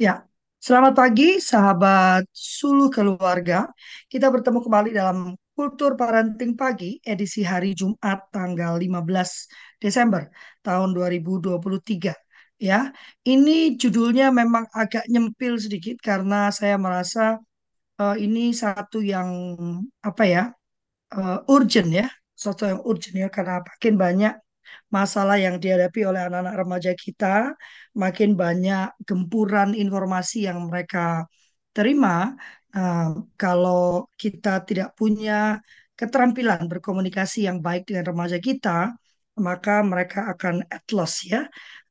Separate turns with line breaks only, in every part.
Ya, selamat pagi sahabat Suluh Keluarga. Kita bertemu kembali dalam Kultur Parenting Pagi edisi hari Jumat tanggal 15 Desember tahun 2023. Ya, ini judulnya memang agak nyempil sedikit karena saya merasa eh, ini satu yang apa ya, eh, urgent ya, satu yang urgent ya karena makin banyak masalah yang dihadapi oleh anak-anak remaja kita, makin banyak gempuran informasi yang mereka terima. Nah, kalau kita tidak punya keterampilan berkomunikasi yang baik dengan remaja kita, maka mereka akan at loss ya.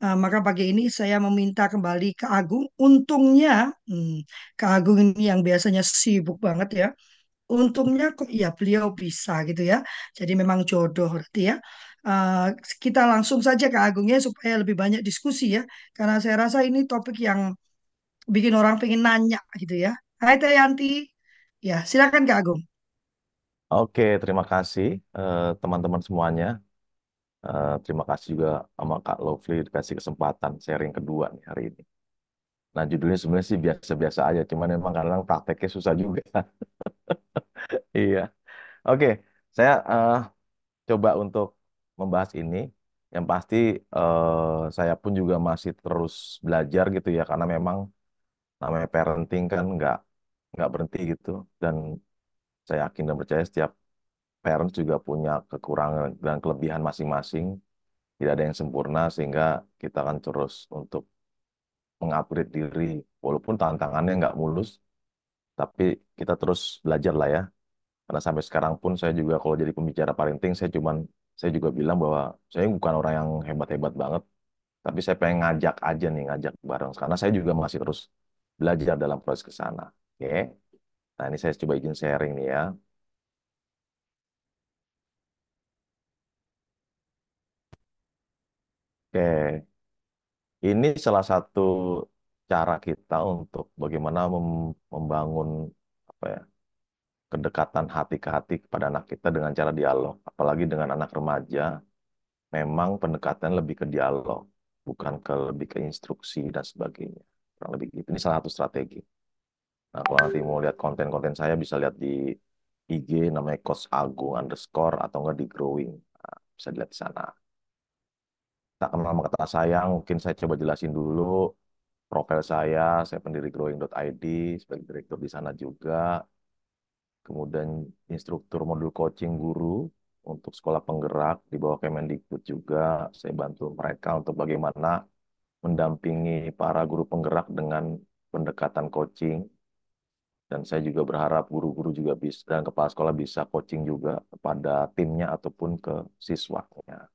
Nah, maka pagi ini saya meminta kembali ke Agung. Untungnya, hmm, ke Agung ini yang biasanya sibuk banget ya. Untungnya kok ya beliau bisa gitu ya. Jadi memang jodoh berarti ya. Eh, kita langsung saja ke Agungnya supaya lebih banyak diskusi ya. Karena saya rasa ini topik yang bikin orang pengen nanya gitu ya. Hai Teh Yanti. Ya, silakan Kak Agung.
Oke, terima kasih eh, teman-teman semuanya. Eh, terima kasih juga sama Kak Lovely dikasih kesempatan sharing kedua nih hari ini. Nah, judulnya sebenarnya sih biasa-biasa aja, cuman memang kadang prakteknya susah juga. Iya. Oke, saya eh, coba untuk membahas ini. Yang pasti eh, saya pun juga masih terus belajar gitu ya, karena memang namanya parenting kan nggak nggak berhenti gitu. Dan saya yakin dan percaya setiap parents juga punya kekurangan dan kelebihan masing-masing. Tidak ada yang sempurna sehingga kita akan terus untuk mengupgrade diri. Walaupun tantangannya nggak mulus, tapi kita terus belajar lah ya. Karena sampai sekarang pun saya juga kalau jadi pembicara parenting, saya cuman saya juga bilang bahwa saya bukan orang yang hebat-hebat banget, tapi saya pengen ngajak aja nih, ngajak bareng. Karena saya juga masih terus belajar dalam proses ke sana. Oke. Nah, ini saya coba izin sharing nih ya. Oke. Ini salah satu cara kita untuk bagaimana mem- membangun apa ya, kedekatan hati ke hati kepada anak kita dengan cara dialog. Apalagi dengan anak remaja, memang pendekatan lebih ke dialog, bukan ke lebih ke instruksi dan sebagainya. Kurang lebih gitu. Ini salah satu strategi. Nah, kalau nanti mau lihat konten-konten saya bisa lihat di IG namanya Coach Agung underscore atau enggak di Growing. Nah, bisa dilihat di sana. Tak kenal sama kata sayang, mungkin saya coba jelasin dulu profil saya, saya pendiri growing.id sebagai direktur di sana juga. Kemudian instruktur modul coaching guru untuk sekolah penggerak di bawah Kemendikbud juga. Saya bantu mereka untuk bagaimana mendampingi para guru penggerak dengan pendekatan coaching. Dan saya juga berharap guru-guru juga bisa dan kepala sekolah bisa coaching juga kepada timnya ataupun ke siswanya.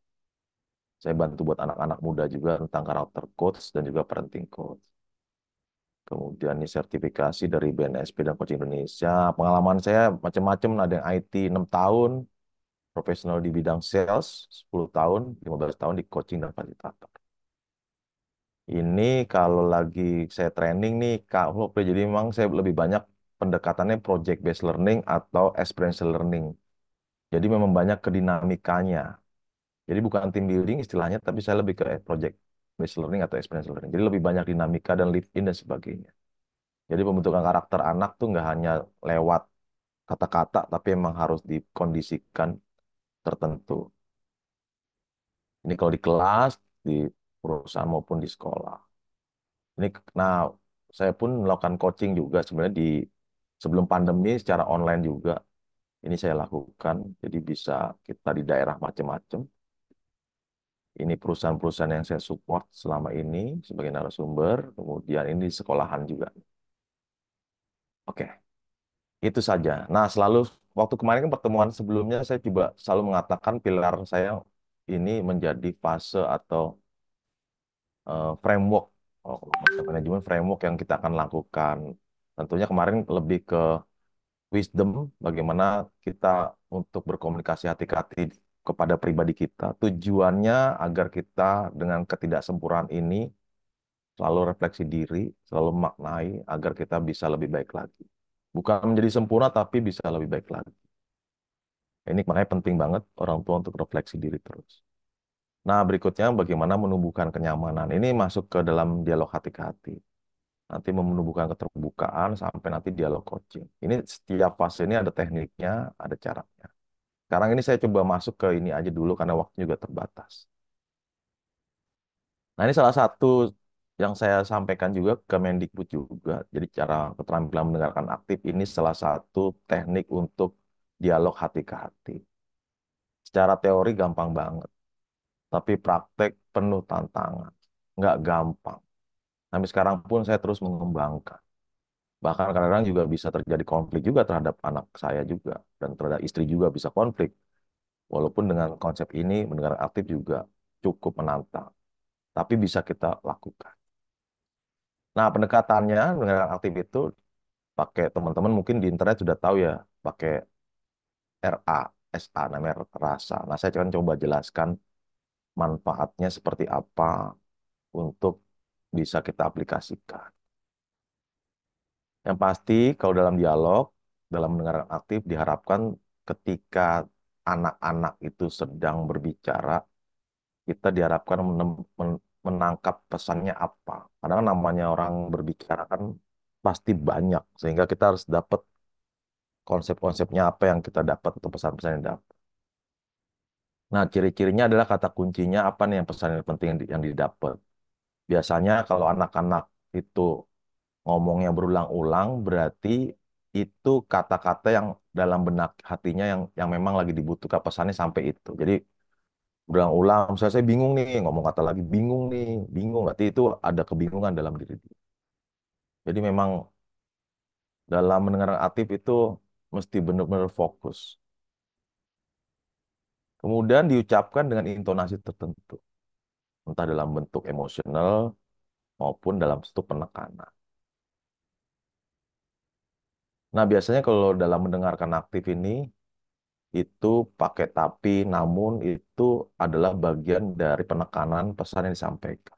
Saya bantu buat anak-anak muda juga tentang karakter coach dan juga parenting coach. Kemudian ini sertifikasi dari BNSP dan Coach Indonesia. Pengalaman saya macam-macam, ada yang IT 6 tahun, profesional di bidang sales 10 tahun, 15 tahun di coaching dan fasilitator. Ini kalau lagi saya training nih, Kak Flop, jadi memang saya lebih banyak pendekatannya project based learning atau experiential learning. Jadi memang banyak kedinamikanya. Jadi bukan team building istilahnya, tapi saya lebih ke project based learning atau experiential learning. Jadi lebih banyak dinamika dan live in dan sebagainya. Jadi pembentukan karakter anak tuh nggak hanya lewat kata-kata, tapi emang harus dikondisikan tertentu. Ini kalau di kelas, di perusahaan maupun di sekolah. Ini, nah, saya pun melakukan coaching juga sebenarnya di sebelum pandemi secara online juga. Ini saya lakukan, jadi bisa kita di daerah macam-macam. Ini perusahaan-perusahaan yang saya support selama ini sebagai narasumber, kemudian ini sekolahan juga. Oke, itu saja. Nah, selalu waktu kemarin kan pertemuan sebelumnya saya juga selalu mengatakan pilar saya ini menjadi fase atau uh, framework, oh, manajemen framework yang kita akan lakukan. Tentunya kemarin lebih ke wisdom, bagaimana kita untuk berkomunikasi hati ke hati kepada pribadi kita. Tujuannya agar kita dengan ketidaksempurnaan ini selalu refleksi diri, selalu maknai agar kita bisa lebih baik lagi. Bukan menjadi sempurna, tapi bisa lebih baik lagi. Ini makanya penting banget orang tua untuk refleksi diri terus. Nah, berikutnya bagaimana menumbuhkan kenyamanan. Ini masuk ke dalam dialog hati ke hati. nanti menumbuhkan keterbukaan sampai nanti dialog coaching. Ini setiap fase ini ada tekniknya, ada caranya. Sekarang ini saya coba masuk ke ini aja dulu karena waktu juga terbatas. Nah ini salah satu yang saya sampaikan juga ke Mendikbud juga. Jadi cara keterampilan mendengarkan aktif ini salah satu teknik untuk dialog hati ke hati. Secara teori gampang banget, tapi praktek penuh tantangan. Nggak gampang. Sampai sekarang pun saya terus mengembangkan. Bahkan kadang-kadang juga bisa terjadi konflik juga terhadap anak saya juga. Dan terhadap istri juga bisa konflik. Walaupun dengan konsep ini mendengar aktif juga cukup menantang. Tapi bisa kita lakukan. Nah, pendekatannya mendengar aktif itu pakai teman-teman mungkin di internet sudah tahu ya, pakai RA, SA namanya rasa. Nah, saya akan coba jelaskan manfaatnya seperti apa untuk bisa kita aplikasikan. Yang pasti kalau dalam dialog, dalam mendengarkan aktif diharapkan ketika anak-anak itu sedang berbicara, kita diharapkan menangkap pesannya apa. Karena kan namanya orang berbicara kan pasti banyak, sehingga kita harus dapat konsep-konsepnya apa yang kita dapat atau pesan-pesan yang dapat. Nah, ciri-cirinya adalah kata kuncinya apa nih yang pesan yang penting yang didapat. Biasanya kalau anak-anak itu ngomongnya berulang-ulang berarti itu kata-kata yang dalam benak hatinya yang yang memang lagi dibutuhkan pesannya sampai itu. Jadi berulang-ulang, misalnya saya bingung nih, ngomong kata lagi bingung nih, bingung, berarti itu ada kebingungan dalam diri dia. Jadi memang dalam mendengarkan aktif itu mesti benar-benar fokus. Kemudian diucapkan dengan intonasi tertentu, entah dalam bentuk emosional maupun dalam bentuk penekanan. Nah, biasanya kalau dalam mendengarkan aktif ini, itu pakai tapi, namun itu adalah bagian dari penekanan pesan yang disampaikan.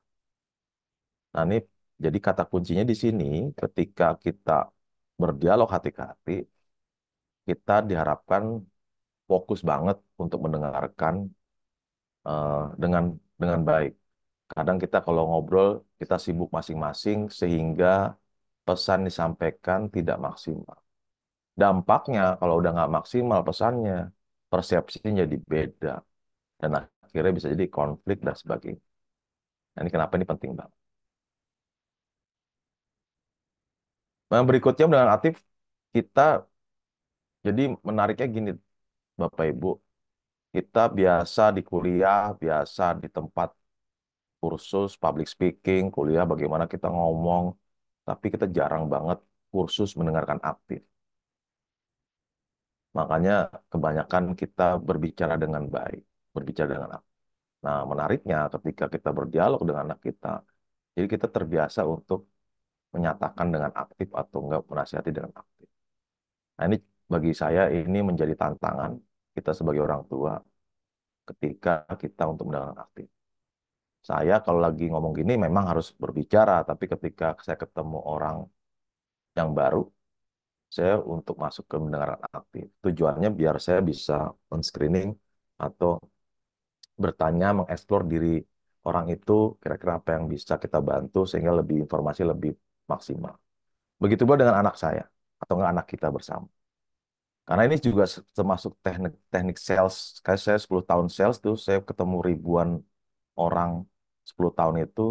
Nah, ini jadi kata kuncinya di sini, ketika kita berdialog hati ke hati, kita diharapkan fokus banget untuk mendengarkan uh, dengan dengan baik. Kadang kita kalau ngobrol, kita sibuk masing-masing sehingga pesan disampaikan tidak maksimal. Dampaknya kalau udah nggak maksimal pesannya, persepsinya jadi beda. Dan akhirnya bisa jadi konflik dan sebagainya. Nah, ini kenapa ini penting banget. Nah, berikutnya dengan aktif, kita jadi menariknya gini, Bapak Ibu. Kita biasa di kuliah, biasa di tempat kursus public speaking, kuliah bagaimana kita ngomong, tapi kita jarang banget kursus mendengarkan aktif. Makanya kebanyakan kita berbicara dengan baik, berbicara dengan aktif. Nah, menariknya ketika kita berdialog dengan anak kita, jadi kita terbiasa untuk menyatakan dengan aktif atau enggak menasihati dengan aktif. Nah, ini bagi saya ini menjadi tantangan kita sebagai orang tua ketika kita untuk mendengarkan aktif. Saya kalau lagi ngomong gini memang harus berbicara, tapi ketika saya ketemu orang yang baru, saya untuk masuk ke mendengarkan aktif. Tujuannya biar saya bisa men-screening atau bertanya, mengeksplor diri orang itu, kira-kira apa yang bisa kita bantu sehingga lebih informasi lebih maksimal. Begitu pula dengan anak saya, atau enggak anak kita bersama. Karena ini juga termasuk teknik teknik sales. Kayak saya 10 tahun sales tuh, saya ketemu ribuan orang 10 tahun itu,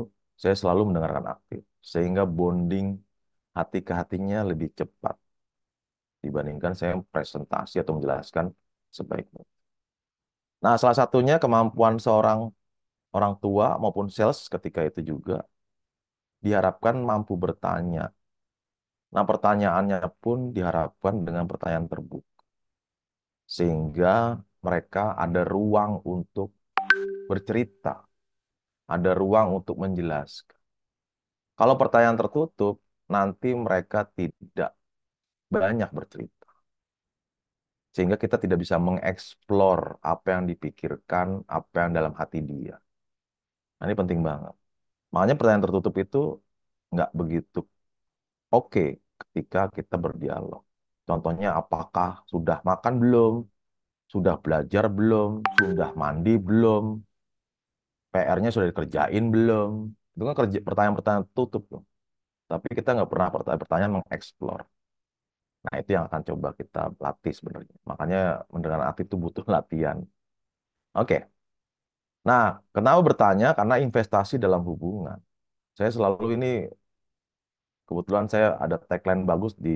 saya selalu mendengarkan aktif. Sehingga bonding hati ke hatinya lebih cepat dibandingkan saya presentasi atau menjelaskan sebaiknya. Nah, salah satunya kemampuan seorang orang tua maupun sales ketika itu juga diharapkan mampu bertanya. Nah, pertanyaannya pun diharapkan dengan pertanyaan terbuka. Sehingga mereka ada ruang untuk bercerita, ada ruang untuk menjelaskan. Kalau pertanyaan tertutup, nanti mereka tidak banyak bercerita. Sehingga kita tidak bisa mengeksplor apa yang dipikirkan, apa yang dalam hati dia. Nah, ini penting banget. Makanya pertanyaan tertutup itu nggak begitu oke okay ketika kita berdialog. Contohnya, apakah sudah makan belum? Sudah belajar belum? Sudah mandi belum? PR-nya sudah dikerjain belum? Itu kan pertanyaan-pertanyaan tutup. Tuh. tapi kita nggak pernah pertanyaan mengeksplor. Nah, itu yang akan coba kita latih sebenarnya. Makanya mendengar hati itu butuh latihan. Oke. Nah, kenapa bertanya? Karena investasi dalam hubungan. Saya selalu ini, kebetulan saya ada tagline bagus di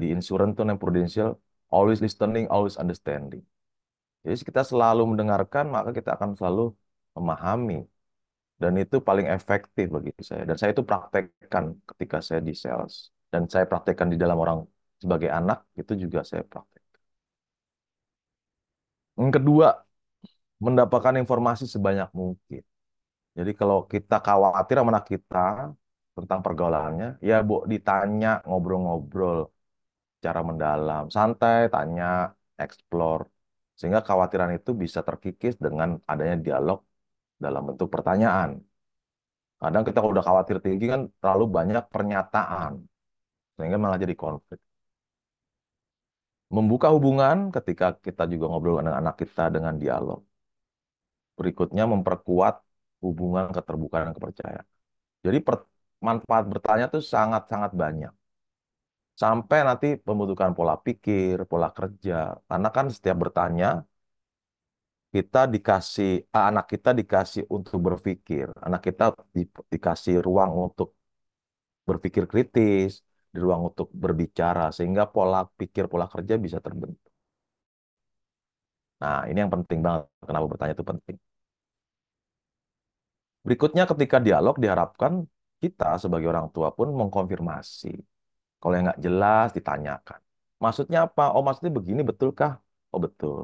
di insurance tuh yang prudential, always listening, always understanding. Jadi kita selalu mendengarkan, maka kita akan selalu memahami. Dan itu paling efektif bagi saya. Dan saya itu praktekkan ketika saya di sales. Dan saya praktekkan di dalam orang sebagai anak, itu juga saya praktekkan. Yang kedua, mendapatkan informasi sebanyak mungkin. Jadi kalau kita khawatir sama anak kita tentang pergaulannya, ya bu ditanya, ngobrol-ngobrol cara mendalam, santai, tanya, explore, sehingga kekhawatiran itu bisa terkikis dengan adanya dialog dalam bentuk pertanyaan. Kadang kita kalau udah khawatir tinggi kan terlalu banyak pernyataan, sehingga malah jadi konflik. Membuka hubungan ketika kita juga ngobrol dengan anak kita dengan dialog. Berikutnya memperkuat hubungan keterbukaan dan kepercayaan. Jadi per, manfaat bertanya itu sangat-sangat banyak. Sampai nanti pembentukan pola pikir, pola kerja. Karena kan setiap bertanya, kita dikasih, anak kita dikasih untuk berpikir. Anak kita di, dikasih ruang untuk berpikir kritis, di ruang untuk berbicara, sehingga pola pikir, pola kerja bisa terbentuk. Nah, ini yang penting banget. Kenapa bertanya itu penting. Berikutnya ketika dialog diharapkan kita sebagai orang tua pun mengkonfirmasi. Kalau yang nggak jelas ditanyakan. Maksudnya apa? Oh maksudnya begini betulkah? Oh betul.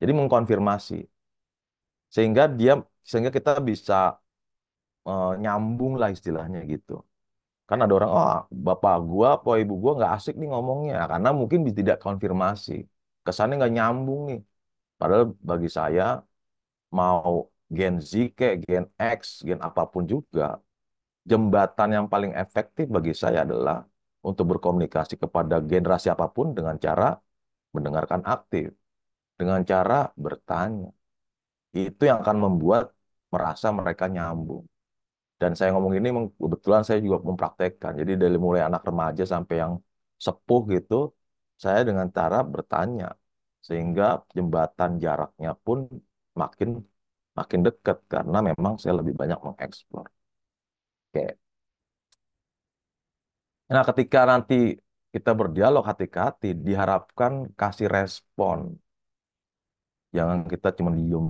Jadi mengkonfirmasi. Sehingga dia sehingga kita bisa uh, nyambung lah istilahnya gitu. Kan ada orang, oh bapak gua, apa ibu gua nggak asik nih ngomongnya. Karena mungkin tidak konfirmasi. Kesannya nggak nyambung nih. Padahal bagi saya, mau Gen Z kayak Gen X, Gen apa pun juga, jembatan yang paling efektif bagi saya adalah untuk berkomunikasi kepada generasi apa pun dengan cara mendengarkan aktif, dengan cara bertanya. Itu yang akan membuat merasa mereka nyambung. Dan saya ngomong ini kebetulan saya juga mempraktekkan. Jadi dari mulai anak remaja sampai yang sepuh gitu, saya dengan cara bertanya. Sehingga jembatan jaraknya pun makin makin dekat karena memang saya lebih banyak mengeksplor. Oke. Nah, ketika nanti kita berdialog hati ke hati, diharapkan kasih respon. Jangan kita cuma diem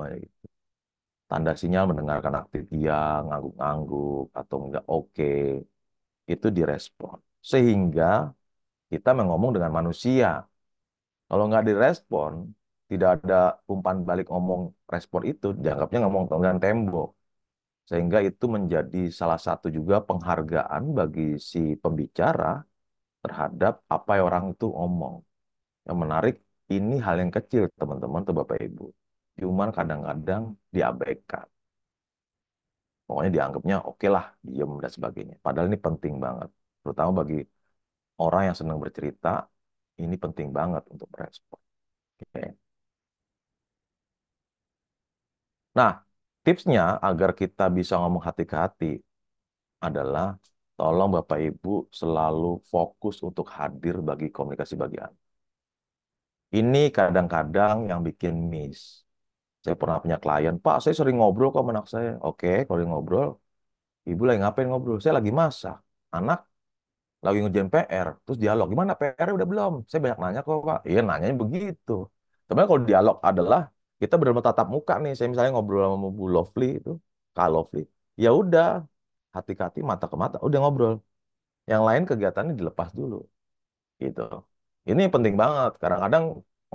baik. Tanda sinyal mendengarkan aktif dia, ngangguk-ngangguk, atau enggak oke. Itu direspon. Sehingga kita mengomong dengan manusia. Kalau nggak direspon, tidak ada umpan balik ngomong respon itu, dianggapnya ngomong dengan tembok. Sehingga itu menjadi salah satu juga penghargaan bagi si pembicara terhadap apa yang orang itu ngomong. Yang menarik, ini hal yang kecil teman-teman atau Bapak Ibu. Cuman kadang-kadang diabaikan. Pokoknya dianggapnya oke okay lah, diem dan sebagainya. Padahal ini penting banget. Terutama bagi orang yang senang bercerita, ini penting banget untuk merespon. Okay. Nah, tipsnya agar kita bisa ngomong hati ke hati adalah tolong Bapak Ibu selalu fokus untuk hadir bagi komunikasi bagian. Ini kadang-kadang yang bikin miss. Saya pernah punya klien, Pak, saya sering ngobrol kok sama anak saya. Oke, kalau ngobrol, ibu lagi ngapain ngobrol? Saya lagi masak. Anak lagi ngerjain PR, terus dialog. Gimana PR udah belum? Saya banyak nanya kok, Pak. Iya, nanyanya begitu. Sebenarnya kalau dialog adalah kita benar-benar tatap muka nih. Saya misalnya ngobrol sama Bu Lovely itu, Kak Lovely. Ya udah, hati ke hati, mata ke mata, udah ngobrol. Yang lain kegiatannya dilepas dulu. Gitu. Ini penting banget. Kadang-kadang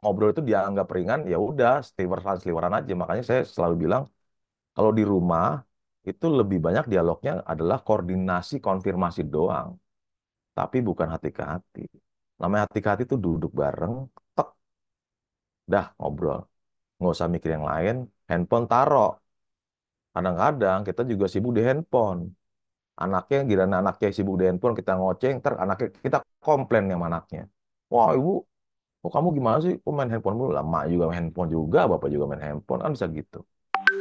ngobrol itu dianggap ringan, ya udah, seliweran-seliweran aja. Makanya saya selalu bilang, kalau di rumah, itu lebih banyak dialognya adalah koordinasi konfirmasi doang. Tapi bukan hati ke hati. Namanya hati ke hati itu duduk bareng, tek, dah ngobrol nggak usah mikir yang lain, handphone taruh. Kadang-kadang kita juga sibuk di handphone. Anaknya, gila anaknya sibuk di handphone, kita ngoceng, ntar anaknya kita komplain sama anaknya. Wah ibu, kok kamu gimana sih? Kok main handphone dulu? Lama juga main handphone juga, bapak juga main handphone, kan bisa gitu.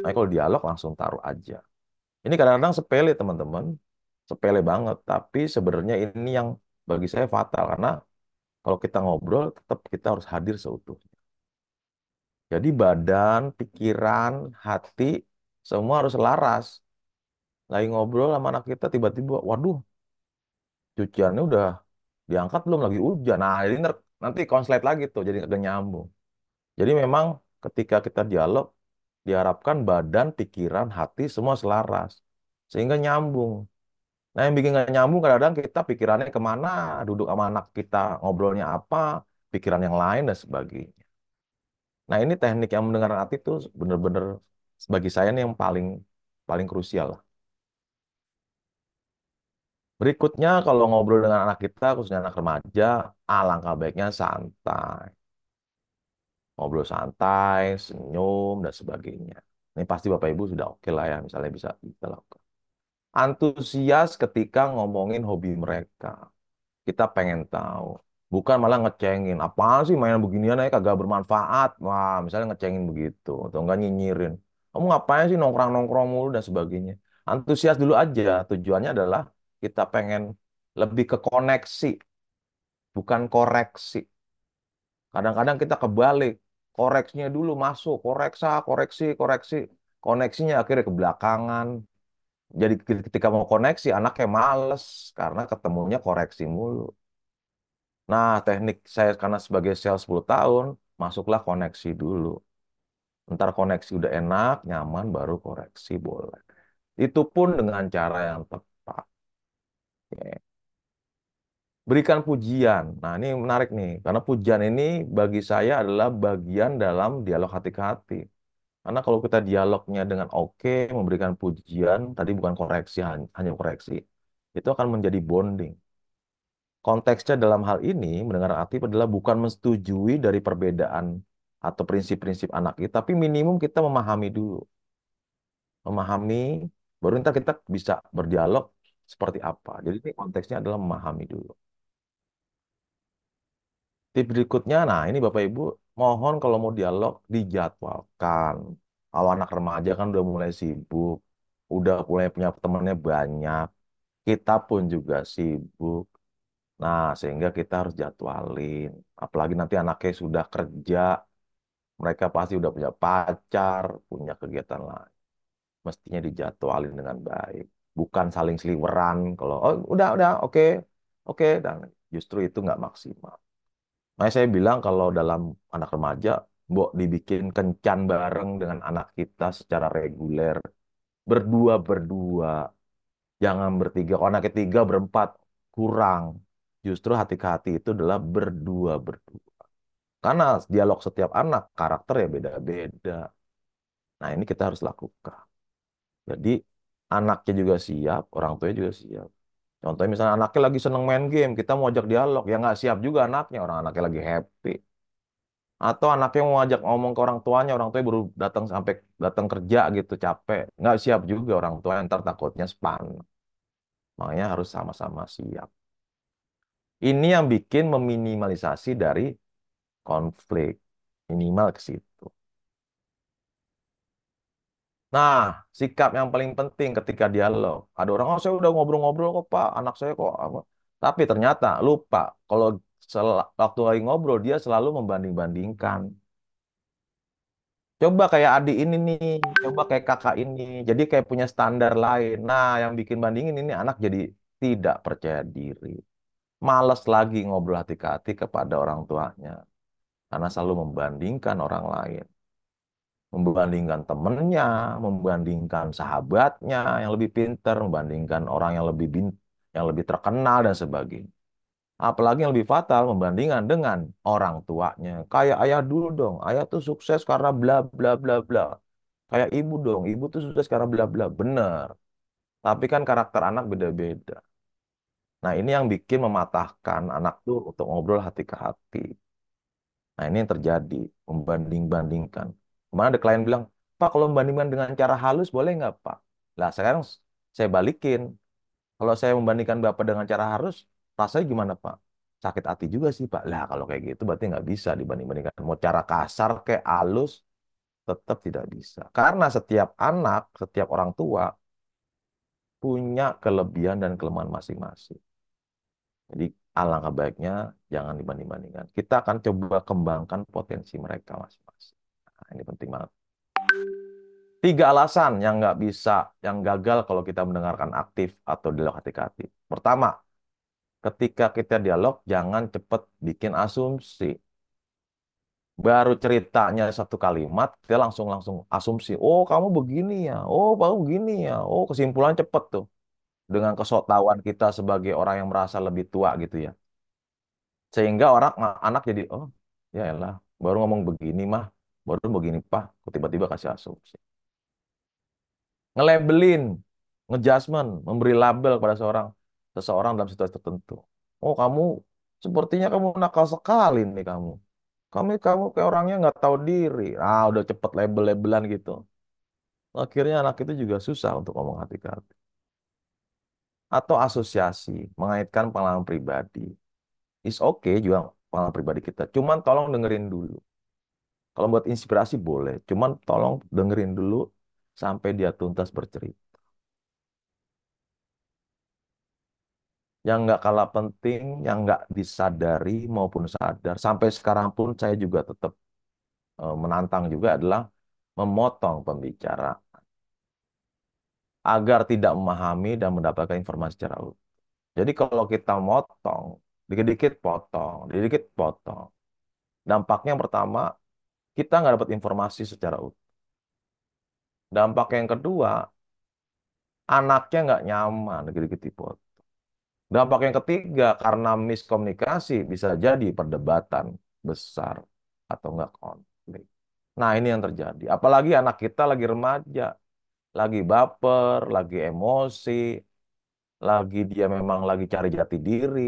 Nah kalau dialog langsung taruh aja. Ini kadang-kadang sepele teman-teman. sepele banget, tapi sebenarnya ini yang bagi saya fatal karena kalau kita ngobrol tetap kita harus hadir seutuhnya. Jadi badan, pikiran, hati semua harus selaras. Lagi ngobrol sama anak kita tiba-tiba, waduh, cuciannya udah diangkat belum lagi hujan. Nah, ini nanti konslet lagi tuh, jadi agak nyambung. Jadi memang ketika kita dialog, diharapkan badan, pikiran, hati semua selaras. Sehingga nyambung. Nah, yang bikin nggak nyambung kadang-kadang kita pikirannya ke mana, duduk sama anak kita ngobrolnya apa, pikiran yang lain dan sebagainya. Nah, ini teknik yang mendengarkan hati itu benar-benar bagi saya ini yang paling paling krusial lah. Berikutnya kalau ngobrol dengan anak kita, khususnya anak remaja, alangkah baiknya santai. Ngobrol santai, senyum, dan sebagainya. Ini pasti Bapak Ibu sudah oke lah ya, misalnya bisa kita lakukan. Antusias ketika ngomongin hobi mereka. Kita pengen tahu. Bukan malah ngecengin. Apaan sih mainan beginian aja kagak bermanfaat. Wah, misalnya ngecengin begitu. Atau enggak nyinyirin. Kamu ngapain sih nongkrong-nongkrong mulu dan sebagainya. Antusias dulu aja. Tujuannya adalah kita pengen lebih ke koneksi. Bukan koreksi. Kadang-kadang kita kebalik. Koreksinya dulu masuk. Koreksa, koreksi, koreksi. Koneksinya akhirnya ke belakangan. Jadi ketika mau koneksi, anaknya males. Karena ketemunya koreksi mulu. Nah, teknik saya karena sebagai sales 10 tahun, masuklah koneksi dulu. Ntar koneksi udah enak, nyaman, baru koreksi boleh. Itu pun dengan cara yang tepat. Oke. Berikan pujian. Nah, ini menarik nih. Karena pujian ini bagi saya adalah bagian dalam dialog hati ke hati. Karena kalau kita dialognya dengan oke, memberikan pujian, tadi bukan koreksi, hanya koreksi, itu akan menjadi bonding. Konteksnya dalam hal ini, mendengar aktif adalah bukan menyetujui dari perbedaan atau prinsip-prinsip anak kita, tapi minimum kita memahami dulu. Memahami, baru ntar kita bisa berdialog seperti apa. Jadi ini konteksnya adalah memahami dulu. Tips berikutnya, nah ini Bapak Ibu, mohon kalau mau dialog dijadwalkan. Awal anak remaja kan udah mulai sibuk, udah mulai punya temannya banyak. Kita pun juga sibuk. Nah, sehingga kita harus jadwalin. Apalagi nanti anaknya sudah kerja, mereka pasti udah punya pacar, punya kegiatan lain. Mestinya dijadwalin dengan baik. Bukan saling seliweran. Kalau, oh udah, udah, oke, oke. Dan justru itu nggak maksimal. Makanya saya bilang kalau dalam anak remaja, Mbok dibikin kencan bareng dengan anak kita secara reguler. Berdua-berdua. Jangan bertiga. Kalau anak ketiga berempat, kurang. Justru hati ke hati itu adalah berdua-berdua. Karena dialog setiap anak, karakter ya beda-beda. Nah ini kita harus lakukan. Jadi anaknya juga siap, orang tuanya juga siap. Contohnya misalnya anaknya lagi seneng main game, kita mau ajak dialog, ya nggak siap juga anaknya, orang anaknya lagi happy. Atau anaknya mau ajak ngomong ke orang tuanya, orang tuanya baru datang sampai datang kerja gitu, capek. Nggak siap juga orang tua, ntar takutnya span. Makanya harus sama-sama siap. Ini yang bikin meminimalisasi dari konflik. Minimal ke situ. Nah, sikap yang paling penting ketika dialog. Ada orang, oh saya udah ngobrol-ngobrol kok Pak, anak saya kok apa. Tapi ternyata lupa, kalau waktu lagi ngobrol dia selalu membanding-bandingkan. Coba kayak adik ini nih, coba kayak kakak ini. Jadi kayak punya standar lain. Nah, yang bikin bandingin ini anak jadi tidak percaya diri. Males lagi ngobrol hati ke hati kepada orang tuanya. Karena selalu membandingkan orang lain. Membandingkan temennya, membandingkan sahabatnya yang lebih pintar, membandingkan orang yang lebih bin, yang lebih terkenal dan sebagainya. Apalagi yang lebih fatal membandingkan dengan orang tuanya. Kayak ayah dulu dong, ayah tuh sukses karena bla bla bla bla. Kayak ibu dong, ibu tuh sukses karena bla bla. Bener. Tapi kan karakter anak beda-beda. Nah ini yang bikin mematahkan anak tuh untuk ngobrol hati ke hati. Nah ini yang terjadi, membanding-bandingkan. Ke mana ada klien bilang, Pak kalau membandingkan dengan cara halus boleh nggak Pak? Lah sekarang saya balikin. Kalau saya membandingkan Bapak dengan cara halus, rasanya gimana Pak? Sakit hati juga sih Pak. Lah kalau kayak gitu berarti nggak bisa dibanding-bandingkan. Mau cara kasar kayak halus, tetap tidak bisa. Karena setiap anak, setiap orang tua punya kelebihan dan kelemahan masing-masing. Jadi alangkah baiknya jangan dibanding-bandingkan. Kita akan coba kembangkan potensi mereka masing-masing. Ini penting banget. Tiga alasan yang nggak bisa, yang gagal kalau kita mendengarkan aktif atau dialog hati-hati. Pertama, ketika kita dialog, jangan cepat bikin asumsi. Baru ceritanya satu kalimat, dia langsung langsung asumsi. Oh, kamu begini ya. Oh, kamu begini ya. Oh, kesimpulan cepat tuh. Dengan kesotawan kita sebagai orang yang merasa lebih tua gitu ya. Sehingga orang anak jadi, oh, ya elah, baru ngomong begini mah, baru begini pak, tiba-tiba kasih asumsi. Ngelabelin, ngejudgment, memberi label pada seorang seseorang dalam situasi tertentu. Oh, kamu sepertinya kamu nakal sekali nih kamu. Kamu kamu kayak orangnya nggak tahu diri. Ah, udah cepet label-labelan gitu. Akhirnya anak itu juga susah untuk ngomong hati ke hati. Atau asosiasi, mengaitkan pengalaman pribadi. Is okay juga pengalaman pribadi kita. Cuman tolong dengerin dulu. Kalau buat inspirasi boleh. Cuman tolong dengerin dulu sampai dia tuntas bercerita. yang nggak kalah penting, yang nggak disadari maupun sadar. Sampai sekarang pun saya juga tetap uh, menantang juga adalah memotong pembicaraan agar tidak memahami dan mendapatkan informasi secara utuh. Jadi kalau kita motong, dikit-dikit potong, dikit-dikit potong. Dampaknya yang pertama, kita nggak dapat informasi secara utuh. Dampak yang kedua, anaknya nggak nyaman, dikit-dikit dipotong. Dampak yang ketiga, karena miskomunikasi bisa jadi perdebatan besar atau enggak konflik. Nah, ini yang terjadi. Apalagi anak kita lagi remaja, lagi baper, lagi emosi, lagi dia memang lagi cari jati diri,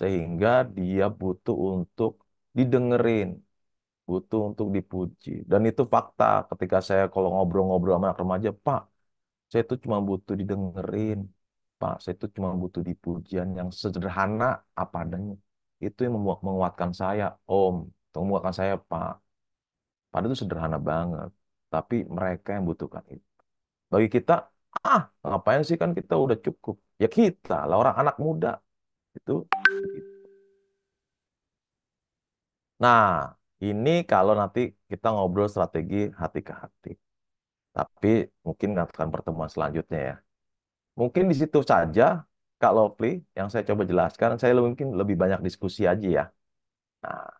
sehingga dia butuh untuk didengerin, butuh untuk dipuji. Dan itu fakta ketika saya kalau ngobrol-ngobrol sama anak remaja, Pak, saya itu cuma butuh didengerin, Pak, saya itu cuma butuh dipujian yang sederhana apa adanya. Itu yang menguatkan saya, Om. Itu menguatkan saya, Pak. Padahal itu sederhana banget. Tapi mereka yang butuhkan itu. Bagi kita, ah, ngapain sih kan kita udah cukup. Ya kita lah orang anak muda. Itu. Nah, ini kalau nanti kita ngobrol strategi hati ke hati. Tapi mungkin akan pertemuan selanjutnya ya. Mungkin di situ saja, Kak Lovely, yang saya coba jelaskan. Saya mungkin lebih banyak diskusi aja ya. Nah,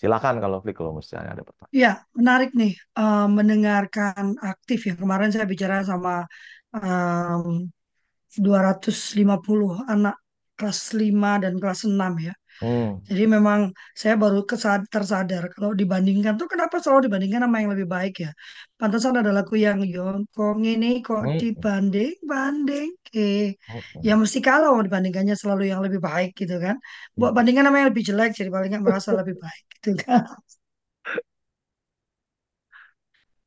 silakan Kak Lovely kalau misalnya ada pertanyaan.
Ya, menarik nih uh, mendengarkan aktif ya. Kemarin saya bicara sama um, 250 anak kelas 5 dan kelas 6 ya. Hmm. Jadi memang saya baru kesad tersadar kalau dibandingkan tuh kenapa selalu dibandingkan sama yang lebih baik ya. Pantasan ada lagu yang Yongkong ini kok hmm. dibanding-banding eh hmm. ya mesti kalau dibandingkannya selalu yang lebih baik gitu kan. Buat bandingkan sama yang lebih jelek jadi paling nggak merasa lebih baik gitu kan.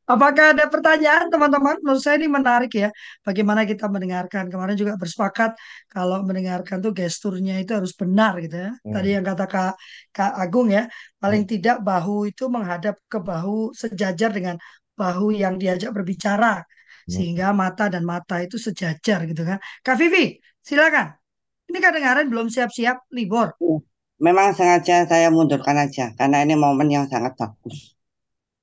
Apakah ada pertanyaan teman-teman? Menurut saya ini menarik ya. Bagaimana kita mendengarkan. Kemarin juga bersepakat kalau mendengarkan tuh gesturnya itu harus benar gitu ya. Hmm. Tadi yang kata Kak, Kak Agung ya. Paling hmm. tidak bahu itu menghadap ke bahu sejajar dengan bahu yang diajak berbicara. Hmm. Sehingga mata dan mata itu sejajar gitu kan. Kak Vivi, silakan. Ini kedengaran belum siap-siap libur.
Memang sengaja saya mundurkan aja. Karena ini momen yang sangat bagus.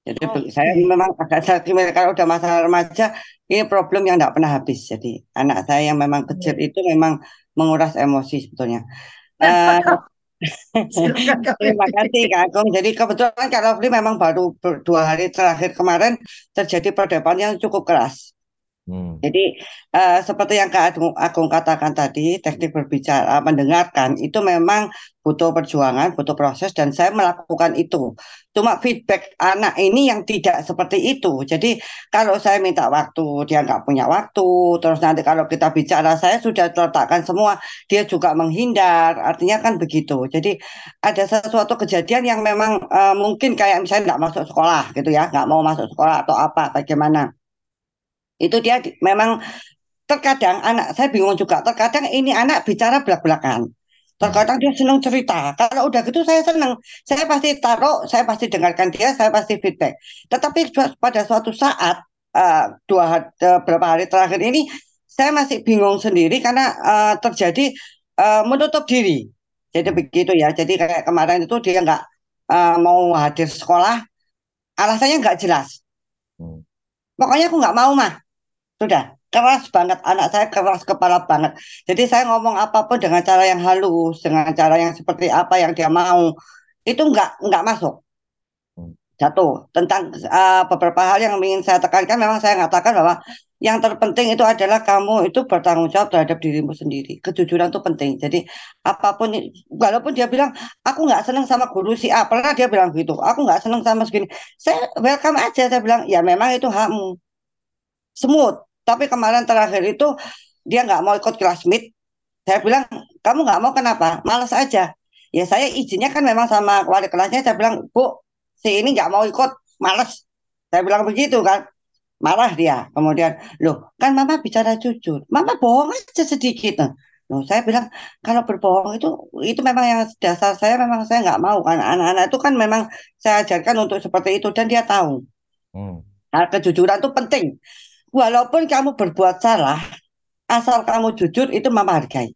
Jadi oh, saya memang agak sakit kalau udah masalah remaja ini problem yang tidak pernah habis. Jadi anak saya yang memang kecil itu memang menguras emosi sebetulnya. uh, Terima kasih Kak Agung. Jadi kebetulan Kak Lovely memang baru dua hari terakhir kemarin terjadi perdebatan yang cukup keras. Hmm. Jadi uh, seperti yang Kak Agung, katakan tadi, teknik berbicara, mendengarkan itu memang butuh perjuangan, butuh proses, dan saya melakukan itu. Cuma feedback anak ini yang tidak seperti itu. Jadi kalau saya minta waktu, dia nggak punya waktu. Terus nanti kalau kita bicara, saya sudah letakkan semua, dia juga menghindar. Artinya kan begitu. Jadi ada sesuatu kejadian yang memang uh, mungkin kayak misalnya nggak masuk sekolah gitu ya, nggak mau masuk sekolah atau apa, bagaimana itu dia memang terkadang anak saya bingung juga terkadang ini anak bicara belak-belakan terkadang dia senang cerita kalau udah gitu saya senang saya pasti taruh saya pasti dengarkan dia saya pasti feedback tetapi pada suatu saat uh, dua uh, beberapa hari terakhir ini saya masih bingung sendiri karena uh, terjadi uh, menutup diri. Jadi begitu ya. Jadi kayak kemarin itu dia nggak uh, mau hadir sekolah, alasannya nggak jelas. Hmm. Pokoknya aku nggak mau mah. Sudah keras banget anak saya keras kepala banget. Jadi saya ngomong apa pun dengan cara yang halus, dengan cara yang seperti apa yang dia mau, itu nggak nggak masuk. Hmm. Satu tentang uh, beberapa hal yang ingin saya tekankan, memang saya katakan bahwa yang terpenting itu adalah kamu itu bertanggung jawab terhadap dirimu sendiri. Kejujuran itu penting. Jadi apa pun, walaupun dia bilang aku nggak senang sama guru si A, pernah dia bilang gitu. Aku nggak senang sama segini. Saya welcome aja. Saya bilang ya memang itu hakmu. Smooth. Tapi kemarin terakhir itu dia nggak mau ikut kelas meet. Saya bilang kamu nggak mau kenapa? Malas aja. Ya saya izinnya kan memang sama wali kelasnya. Saya bilang bu si ini nggak mau ikut, malas. Saya bilang begitu kan marah dia kemudian loh kan mama bicara jujur mama bohong aja sedikit loh saya bilang kalau berbohong itu itu memang yang dasar saya memang saya nggak mau kan anak-anak itu kan memang saya ajarkan untuk seperti itu dan dia tahu hmm. nah, kejujuran itu penting walaupun kamu berbuat salah asal kamu jujur itu mama hargai.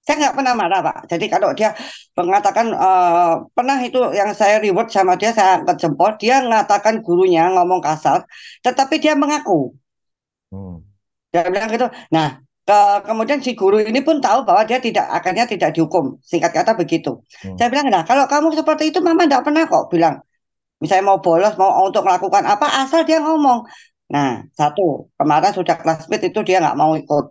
Saya nggak pernah marah pak. Jadi kalau dia mengatakan uh, pernah itu yang saya reward sama dia saya angkat jempol dia mengatakan gurunya ngomong kasar tetapi dia mengaku. Hmm. dia bilang gitu. Nah ke, kemudian si guru ini pun tahu bahwa dia tidak akhirnya tidak dihukum. Singkat kata begitu. Hmm. saya bilang nah kalau kamu seperti itu mama tidak pernah kok bilang misalnya mau bolos mau untuk melakukan apa asal dia ngomong nah satu kemarin sudah classmate itu dia nggak mau ikut.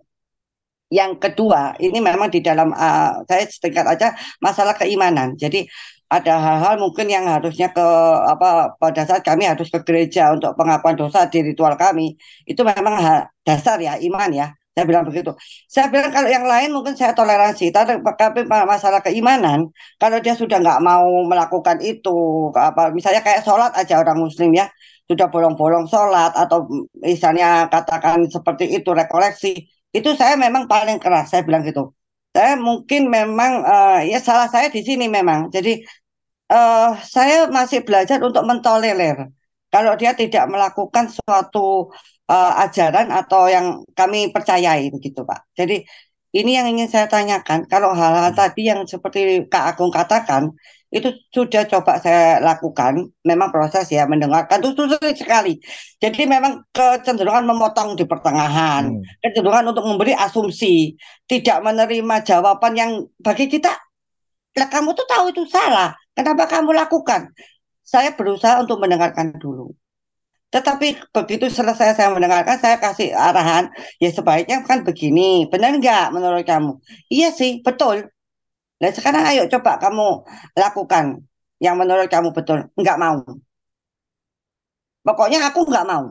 Yang kedua, ini memang di dalam uh, saya setingkat aja masalah keimanan. Jadi ada hal-hal mungkin yang harusnya ke apa pada saat kami harus ke gereja untuk pengakuan dosa di ritual kami itu memang dasar ya iman ya. Saya bilang begitu. Saya bilang kalau yang lain mungkin saya toleransi tapi masalah keimanan kalau dia sudah nggak mau melakukan itu apa misalnya kayak sholat aja orang muslim ya sudah bolong-bolong sholat atau misalnya katakan seperti itu rekoleksi itu saya memang paling keras saya bilang gitu. Saya mungkin memang uh, ya salah saya di sini memang. Jadi uh, saya masih belajar untuk mentolerir. Kalau dia tidak melakukan suatu uh, ajaran atau yang kami percayai begitu pak. Jadi ini yang ingin saya tanyakan. Kalau hal-hal tadi yang seperti Kak Agung katakan itu sudah coba saya lakukan. Memang proses ya mendengarkan. Itu sulit sekali. Jadi memang kecenderungan memotong di pertengahan. Hmm. kecenderungan untuk memberi asumsi. Tidak menerima jawaban yang bagi kita lah kamu tuh tahu itu salah. Kenapa kamu lakukan? Saya berusaha untuk mendengarkan dulu. Tetapi begitu selesai saya mendengarkan, saya kasih arahan, ya sebaiknya kan begini, benar nggak menurut kamu? Iya sih, betul. Nah sekarang ayo coba kamu lakukan yang menurut kamu betul. Enggak mau. Pokoknya aku enggak mau.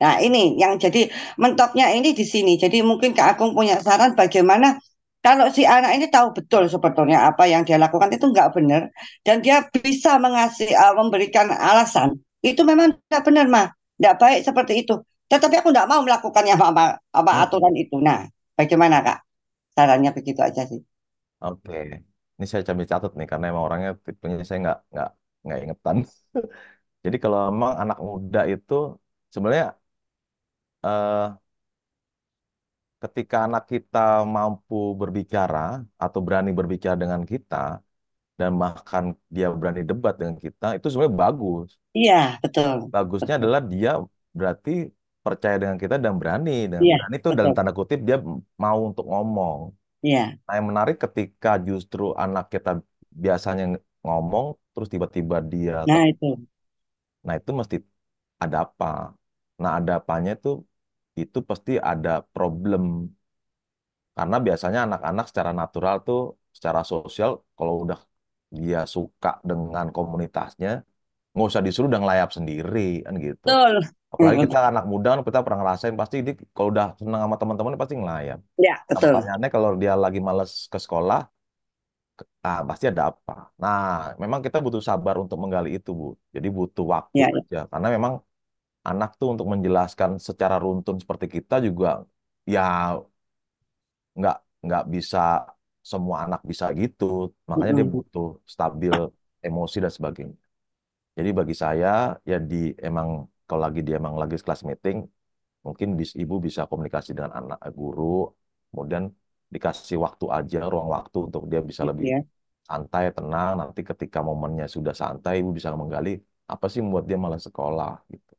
Nah ini yang jadi mentoknya ini di sini. Jadi mungkin Kak Agung punya saran bagaimana kalau si anak ini tahu betul sebetulnya apa yang dia lakukan itu enggak benar dan dia bisa mengasih uh, memberikan alasan itu memang tidak benar mah tidak baik seperti itu tetapi aku tidak mau melakukannya apa apa, apa aturan itu nah bagaimana kak sarannya begitu aja sih
Oke, ini saya campur catat nih karena emang orangnya tipenya saya nggak nggak nggak ingetan. Jadi kalau emang anak muda itu sebenarnya eh, ketika anak kita mampu berbicara atau berani berbicara dengan kita dan bahkan dia berani debat dengan kita itu sebenarnya bagus.
Iya, betul.
Bagusnya
Betul.
adalah dia berarti percaya dengan kita dan berani. Dan
Iya,
berani itu dalam
betul.
tanda kutip dia mau untuk ngomong.
Iya.
Nah, yang menarik ketika justru anak kita biasanya ngomong, terus tiba-tiba dia,
Nah, itu.
nah itu mesti ada apa? Nah, ada apanya itu, itu pasti ada problem. Karena biasanya anak-anak secara natural tuh, secara sosial, kalau udah dia suka dengan komunitasnya, nggak usah disuruh udah ngelayap sendiri, kan gitu.
Betul.
Apalagi kita anak muda, kita pernah ngerasain pasti dia kalau udah senang sama teman-teman pasti ngelayap.
Ya, betul.
Pertanyaannya kalau dia lagi males ke sekolah, ah pasti ada apa. Nah, memang kita butuh sabar untuk menggali itu, Bu. Jadi butuh waktu
ya,
aja. Karena memang anak tuh untuk menjelaskan secara runtun seperti kita juga ya nggak nggak bisa semua anak bisa gitu. Makanya dia butuh stabil emosi dan sebagainya. Jadi bagi saya ya di emang kalau lagi dia emang lagi kelas meeting mungkin bis, ibu bisa komunikasi dengan anak guru, kemudian dikasih waktu aja, ruang waktu untuk dia bisa lebih
ya.
santai, tenang. Nanti ketika momennya sudah santai, ibu bisa menggali apa sih membuat dia malas sekolah gitu.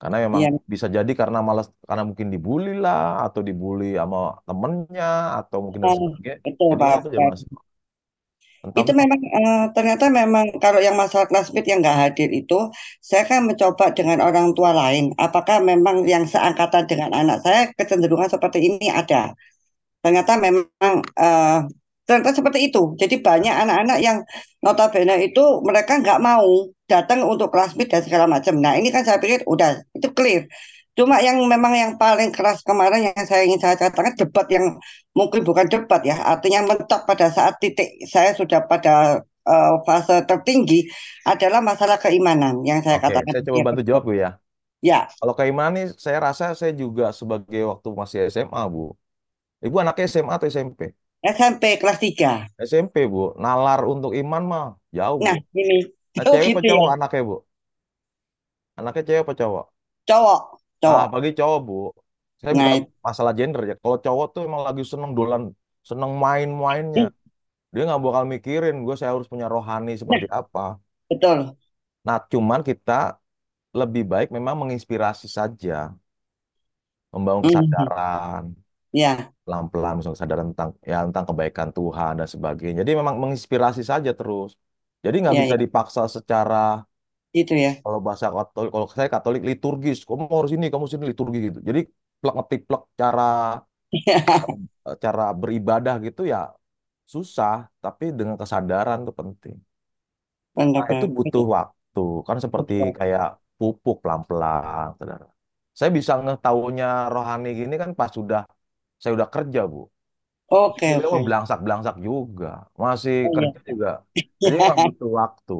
Karena memang
Iya.
bisa jadi karena malas, karena mungkin dibully lah, atau dibully sama temennya, atau mungkin dan
Oh,
sebagainya.
betul
Jadi
Pak.
itu. Entah
Itu memang eh, ternyata memang kalau yang masalah classmate yang nggak hadir itu, saya kan mencoba dengan orang tua lain. Apakah memang yang seangkatan dengan anak saya kecenderungan seperti ini ada? Ternyata memang eh, ternyata seperti itu. Jadi banyak anak-anak yang notabene itu mereka nggak mau datang untuk classmate dan segala macam. Nah ini kan saya pikir udah itu clear. Cuma yang memang yang paling keras kemarin yang saya ingin saya katakan debat yang mungkin bukan debat ya, artinya mentok pada saat titik saya sudah pada eh, fase tertinggi adalah masalah keimanan yang saya
Oke,
katakan.
saya coba bantu jawab Bu ya.
Ya,
Kalau keimanan nih, saya rasa saya juga sebagai waktu masih SMA Bu. Ibu anaknya SMA atau SMP?
SMP kelas 3.
SMP Bu. Nalar untuk iman mah jauh Bu.
Nah, ini.
Nah, cewek apa cowok
ya.
anaknya Bu? Anaknya cewek apa cowok?
Cowok, cowok.
bagi cowok Bu. Saya
Nah, itu.
masalah gender ya. Kalau cowok tuh emang lagi seneng dolan, seneng main-mainnya. Dia nggak bakal mikirin gue saya harus punya rohani seperti
Nah,
apa.
betul.
Nah, cuman kita lebih baik memang menginspirasi saja, membangun
Mhm.
kesadaran.
Ya,
pelan-pelan misalnya kesadaran tentang ya tentang kebaikan Tuhan dan sebagainya. Jadi memang menginspirasi saja terus. Jadi nggak
ya,
bisa
ya.
dipaksa secara
Itu ya.
kalau bahasa Katolik, kalau saya Katolik liturgis, kamu harus ini, kamu sini liturgi gitu. Jadi plek ngetik-plek cara cara beribadah gitu ya susah, tapi dengan kesadaran itu penting. Nah, itu butuh waktu. Kan seperti
Betul.
kayak pupuk pelan-pelan, saudara. Saya bisa ngetahunya rohani gini kan pas sudah saya udah kerja, Bu.
Oke, oke.
mah belangsak-belangsak juga, masih
Oh,
kerja
iya.
juga. Jadi butuh waktu.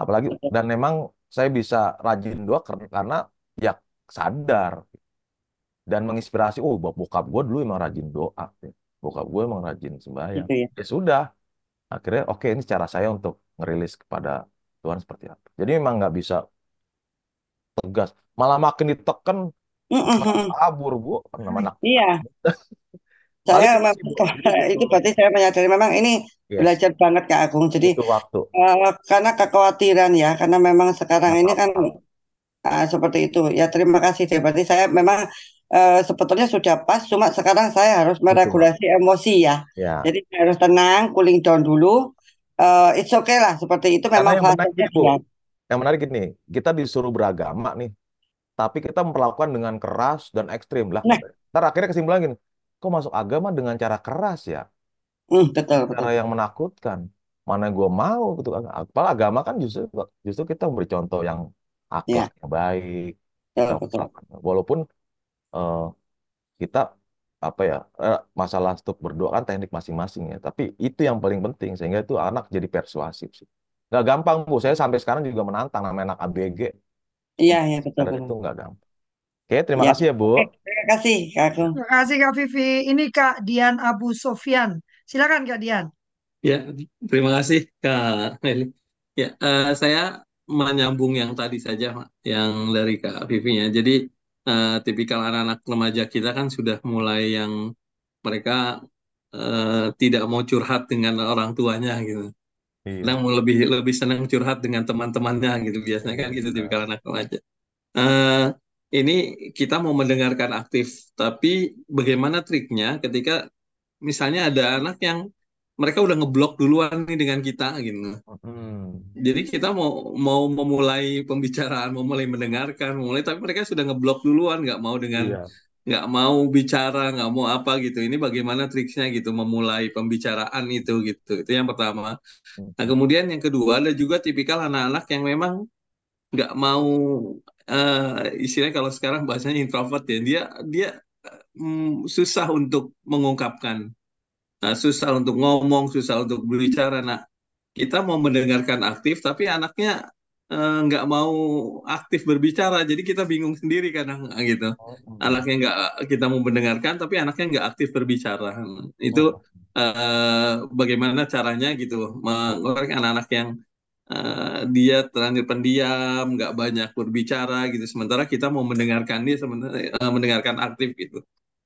Apalagi dan memang saya bisa rajin doa karena ya sadar dan menginspirasi. Oh, bok- bokap gue dulu emang rajin doa. Bokap gue emang rajin sembahyang.
Gitu ya.
Ya sudah, akhirnya oke ini cara saya untuk ngerilis kepada Tuhan seperti apa. Jadi memang nggak bisa tegas, malah makin ditekan kabur bu, nama anak.
Iya, saya memang itu
butuh
berarti saya menyadari memang ini
yes,
belajar banget Kak Agung. Jadi
waktu.
eh, karena kekhawatiran ya, karena memang sekarang
Nggak
ini kan ah, seperti itu. Ya terima kasih deh. Berarti saya memang eh, sebetulnya sudah pas, cuma sekarang saya harus meregulasi emosi ya.
Ya.
Jadi saya harus tenang, cooling down dulu. Eh, it's okay lah, seperti itu
Karena
memang
yang menarik Bu.
dia.
Yang menarik gini, kita disuruh beragama nih, tapi kita memperlakukan dengan keras dan ekstrim. Lah,
Nah,
ntar akhirnya kesimpulan gini, kok masuk agama dengan cara keras ya?
hmm, betul betul.
Cara yang menakutkan. Mana gue mau gitu. Apalagi agama kan justru justru kita memberi contoh yang akhlak
Ya,
yang baik.
betul betul.
Walaupun eh, kita apa ya eh, masalah untuk berdoa kan teknik masing-masing ya. Tapi itu yang paling penting sehingga itu anak jadi persuasif sih. Nggak gampang Bu. Saya sampai sekarang juga menantang namanya anak ABG.
Iya ya betul
Cara
betul.
itu nggak gampang. Oke, terima
Ya,
kasih ya Bu.
oke. Terima kasih Kak Agung.
Terima kasih Kak Vivi. Ini Kak Dian Abu Sofyan. Silakan Kak Dian.
Ya, terima kasih Kak Meli. Ya, eh, saya menyambung yang tadi saja, yang dari Kak Vivi-nya. Jadi, eh, tipikal anak-anak remaja kita kan sudah mulai yang mereka eh, tidak mau curhat dengan orang tuanya gitu.
Iya.
Kadang mau lebih lebih senang curhat dengan teman-temannya gitu. Biasanya kan gitu tipikal anak remaja. Eh, ini kita mau mendengarkan aktif, tapi bagaimana triknya ketika misalnya ada anak yang mereka udah ngeblok duluan nih dengan kita gitu.
Hmm.
Jadi kita mau mau memulai pembicaraan, mau mulai mendengarkan, mau mulai tapi mereka sudah ngeblok duluan, nggak mau dengan
Iya.
nggak mau bicara, nggak mau apa gitu. Ini bagaimana triksnya gitu memulai pembicaraan itu gitu. Itu yang pertama. Nah
Hmm.
kemudian yang kedua ada juga tipikal anak-anak yang memang nggak mau eh istilahnya kalau sekarang bahasanya introvert ya dia dia mm, susah untuk mengungkapkan. Nah, susah untuk ngomong susah untuk berbicara. Nah kita mau mendengarkan aktif tapi anaknya eh, nggak mau aktif berbicara. Jadi kita bingung sendiri kadang ah, gitu.
Hmm.
anaknya nggak kita mau mendengarkan tapi anaknya nggak aktif berbicara. Itu
Hmm.
eh, bagaimana caranya gitu mengeluarkan anak-anak yang uh, dia terlanjur pendiam, nggak banyak berbicara gitu. Sementara kita mau mendengarkan dia sebenarnya uh, mendengarkan aktif gitu.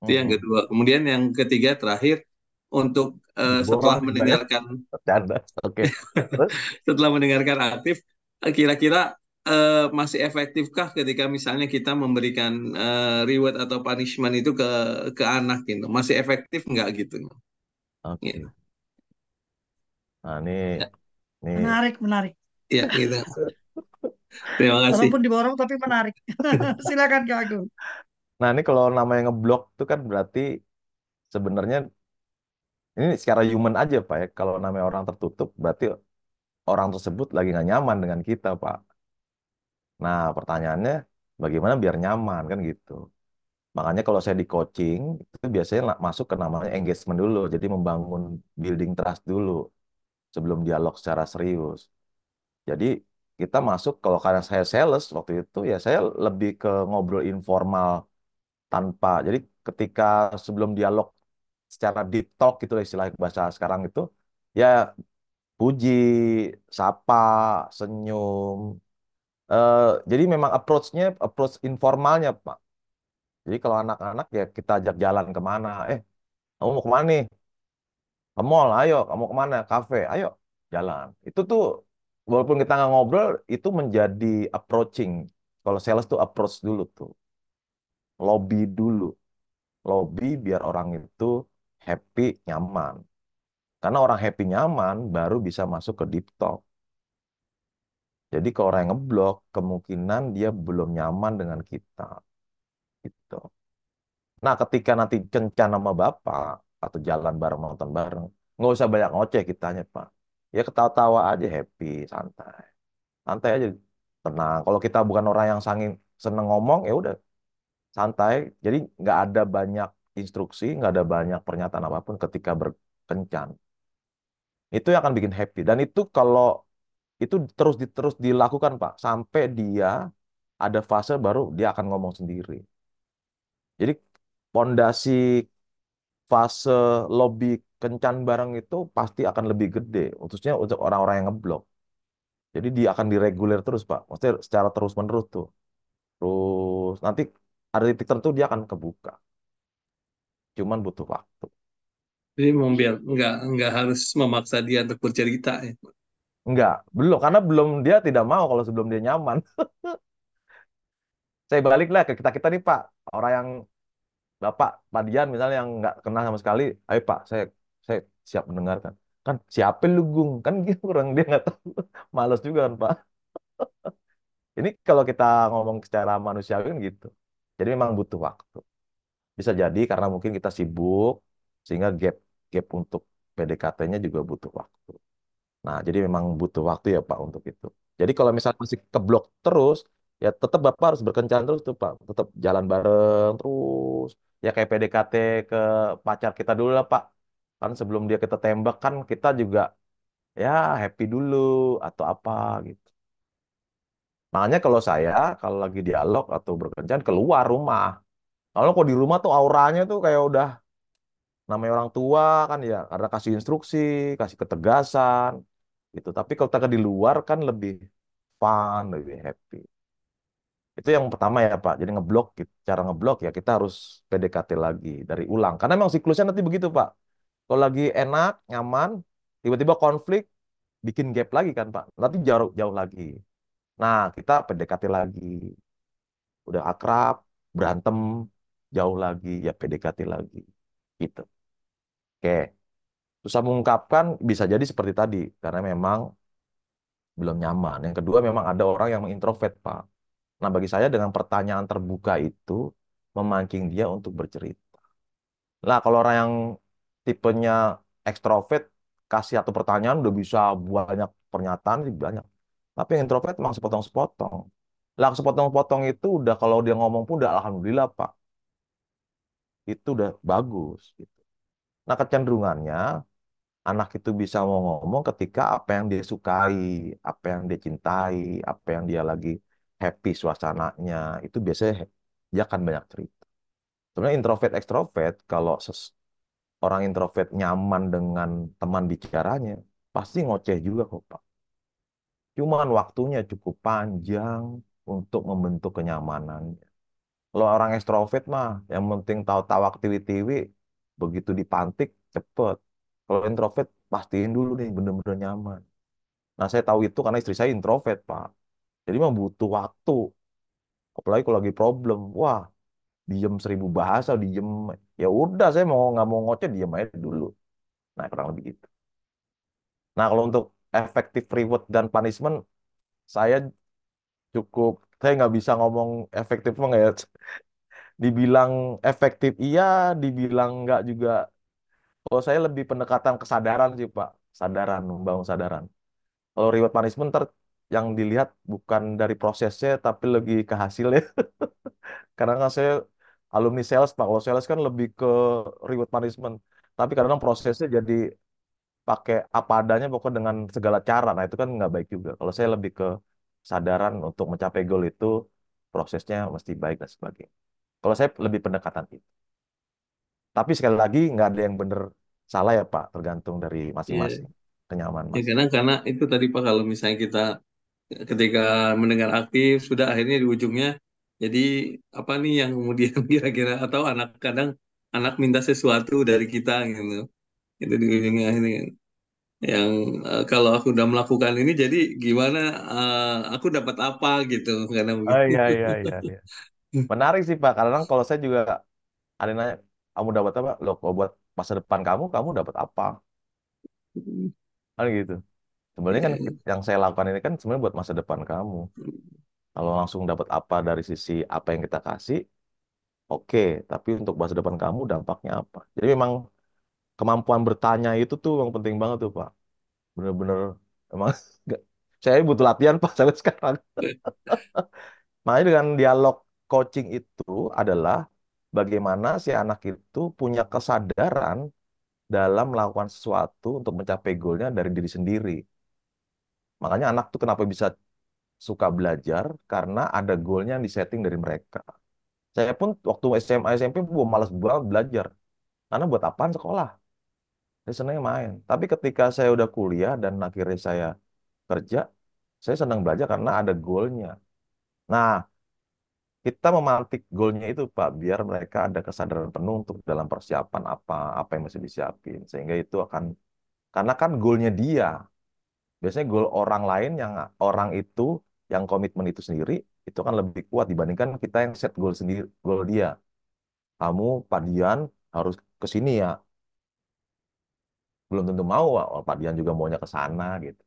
Itu yang
Mhm.
kedua. Kemudian yang ketiga terakhir untuk uh, setelah
Pak, ya.
mendengarkan.
Oke. Terus?
setelah mendengarkan aktif, kira-kira uh, masih efektifkah ketika misalnya kita memberikan uh, reward atau punishment itu ke ke anak gitu? Masih efektif nggak gitu?
Oke.
Ya.
Nah, ini
Ya.
Nih
Menarik, menarik.
Ya, gitu. Terima kasih.
Walaupun diborong tapi menarik. Silakan Kak Agung.
Nah, ini kalau namanya ngeblok itu kan berarti sebenarnya ini secara human aja, Pak ya. Kalau namanya orang tertutup, berarti orang tersebut lagi nggak nyaman dengan kita, Pak. Nah, pertanyaannya bagaimana biar nyaman kan gitu. Makanya kalau saya di coaching, itu biasanya masuk ke namanya engagement dulu. Jadi membangun building trust dulu sebelum dialog secara serius. Jadi kita masuk, kalau karena saya sales waktu itu, ya saya lebih ke ngobrol informal tanpa. Jadi ketika sebelum dialog secara deep talk gitu lah istilah bahasa sekarang itu, ya puji, sapa, senyum. Eh, jadi memang approach-nya approach informalnya, Pak. Jadi kalau anak-anak ya kita ajak jalan ke mana. Eh, kamu mau ke mana nih? Ke mall, ayo. Kamu ke mana? Kafe, ayo. Jalan. Itu tuh, walaupun kita nggak ngobrol, itu menjadi approaching. Kalau sales tuh approach dulu tuh. Lobby dulu. Lobby biar orang itu happy, nyaman. Karena orang happy, nyaman, baru bisa masuk ke deep talk. Jadi kalau orang yang ngeblok, kemungkinan dia belum nyaman dengan kita. Gitu. Nah, ketika nanti kencan sama bapak atau jalan bareng nonton bareng, nggak usah banyak ngoceh kitanya, Pak. Ya ketawa-tawa aja happy, santai. Santai aja, tenang. Kalau kita bukan orang yang sangin seneng ngomong, ya udah santai. Jadi nggak ada banyak instruksi, nggak ada banyak pernyataan apa pun ketika berkencan. Itu yang akan bikin happy. Dan itu kalau itu terus terus dilakukan, Pak, sampai dia ada fase baru dia akan ngomong sendiri. Jadi pondasi fase lobby kencan bareng itu pasti akan lebih gede, khususnya untuk orang-orang yang ngeblok. Jadi dia akan diregulir terus, Pak. Maksudnya secara terus-menerus tuh. Terus nanti ada titik tertentu dia akan kebuka. Cuman butuh waktu.
Jadi mau biar nggak nggak harus memaksa dia untuk bercerita ya.
Enggak, belum. Karena belum dia tidak mau kalau sebelum dia nyaman. Saya baliklah ke kita-kita nih, Pak. Orang yang Bapak, Pak Dian misalnya yang nggak kenal sama sekali, ayo Pak, saya saya siap mendengarkan. Kan siapa lu Gung? Kan gitu orang dia nggak tahu. Males juga kan Pak. Ini kalau kita ngomong secara manusiawi kan gitu. Jadi memang butuh waktu. Bisa jadi karena mungkin kita sibuk sehingga gap gap untuk PDKT-nya juga butuh waktu. Nah, jadi memang butuh waktu ya Pak untuk itu. Jadi kalau misalnya masih keblok terus, ya tetap Bapak harus berkencan terus tuh Pak. Tetap jalan bareng terus. Ya kayak PDKT ke pacar kita dulu lah Pak. Kan sebelum dia kita tembak kan kita juga ya happy dulu atau apa gitu. Makanya kalau saya kalau lagi dialog atau berkencan keluar rumah. Kalau kok di rumah tuh auranya tuh kayak udah namanya orang tua kan ya karena kasih instruksi, kasih ketegasan gitu. Tapi kalau kita di luar kan lebih fun, lebih happy. Itu yang pertama ya Pak. Jadi ngeblok, cara ngeblok ya kita harus PDKT lagi dari ulang. Karena memang siklusnya nanti begitu Pak. Kalau lagi enak, nyaman, tiba-tiba konflik, bikin gap lagi kan Pak. Nanti jauh jauh lagi. Nah kita PDKT lagi, udah akrab, berantem, jauh lagi, ya PDKT lagi, gitu. Oke, susah mengungkapkan bisa jadi seperti tadi karena memang belum nyaman. Yang kedua memang ada orang yang introvert, Pak. Nah, bagi saya dengan pertanyaan terbuka itu memancing dia untuk bercerita. Lah, kalau orang yang tipenya ekstrovert kasih satu pertanyaan udah bisa banyak pernyataan banyak. Tapi yang introvert memang sepotong-sepotong. Lah, sepotong-sepotong itu udah kalau dia ngomong pun udah alhamdulillah, Pak. Itu udah bagus gitu. Nah, kecenderungannya anak itu bisa mau ngomong ketika apa yang dia sukai, apa yang dia cintai, apa yang dia lagi happy suasananya, itu biasanya dia akan banyak cerita. Sebenarnya introvert ekstrovert kalau orang introvert nyaman dengan teman bicaranya, pasti ngoceh juga kok, Pak. Cuman waktunya cukup panjang untuk membentuk kenyamanan. Kalau orang ekstrovert mah, yang penting tahu-tahu aktivitas begitu dipantik cepet. Kalau introvert pastiin dulu nih bener-bener nyaman. Nah saya tahu itu karena istri saya introvert pak. Jadi memang butuh waktu. Apalagi kalau lagi problem, wah diem seribu bahasa, diem. Ya udah saya mau nggak mau ngoceh diem aja dulu. Nah kurang lebih gitu. Nah kalau untuk efektif reward dan punishment, saya cukup saya nggak bisa ngomong efektif nggak ya. Dibilang efektif iya, dibilang nggak juga. Kalau saya lebih pendekatan kesadaran sih Pak, kesadaran, membangun kesadaran. Kalau reward punishment ter yang dilihat bukan dari prosesnya tapi lebih ke hasilnya. Karena kan saya alumni sales Pak. Kalau sales kan lebih ke reward punishment. Tapi kadang prosesnya jadi pakai apa adanya pokoknya dengan segala cara. Nah itu kan nggak baik juga. Kalau saya lebih ke kesadaran untuk mencapai goal itu prosesnya mesti baik dan sebagainya. Kalau saya lebih pendekatan itu. Tapi sekali lagi nggak ada yang benar salah ya Pak, tergantung dari masing-masing yeah. kenyamanan.
Ya karena karena itu tadi Pak kalau misalnya kita ketika mendengar aktif sudah akhirnya di ujungnya jadi apa nih yang kemudian kira-kira atau anak kadang anak minta sesuatu dari kita gitu itu di ujungnya ini yang uh, kalau aku udah melakukan ini jadi gimana uh, aku dapat apa gitu karena.
Oh iya iya iya. iya. Menarik sih Pak karena kalau saya juga ada nanya kamu dapat apa? Loh, kalau buat masa depan kamu, kamu dapat apa? Kan gitu. Sebenarnya kan iya. yang saya lakukan ini kan sebenarnya buat masa depan kamu. Kalau langsung dapat apa dari sisi apa yang kita kasih, oke. Okay. Tapi untuk masa depan kamu dampaknya apa? Jadi memang kemampuan bertanya itu tuh yang penting banget tuh Pak. Bener-bener emang saya butuh latihan Pak sampai sekarang. Makanya dengan dialog coaching itu adalah bagaimana si anak itu punya kesadaran dalam melakukan sesuatu untuk mencapai goalnya dari diri sendiri. Makanya anak tuh kenapa bisa suka belajar karena ada goalnya yang disetting dari mereka. Saya pun waktu SMA SMP gue malas banget belajar. Karena buat apaan sekolah? Saya senangnya main. Tapi ketika saya udah kuliah dan akhirnya saya kerja, saya senang belajar karena ada goalnya. Nah, kita memantik goalnya itu Pak, biar mereka ada kesadaran penuh untuk dalam persiapan apa, apa yang mesti disiapin. Sehingga itu akan, karena kan goalnya dia. Biasanya goal orang lain yang orang itu, yang komitmen itu sendiri, itu akan lebih kuat dibandingkan kita yang set goal sendiri, goal dia. Kamu, Pak Dian, harus ke sini ya. Belum tentu mau, oh, Pak Dian juga maunya ke sana gitu.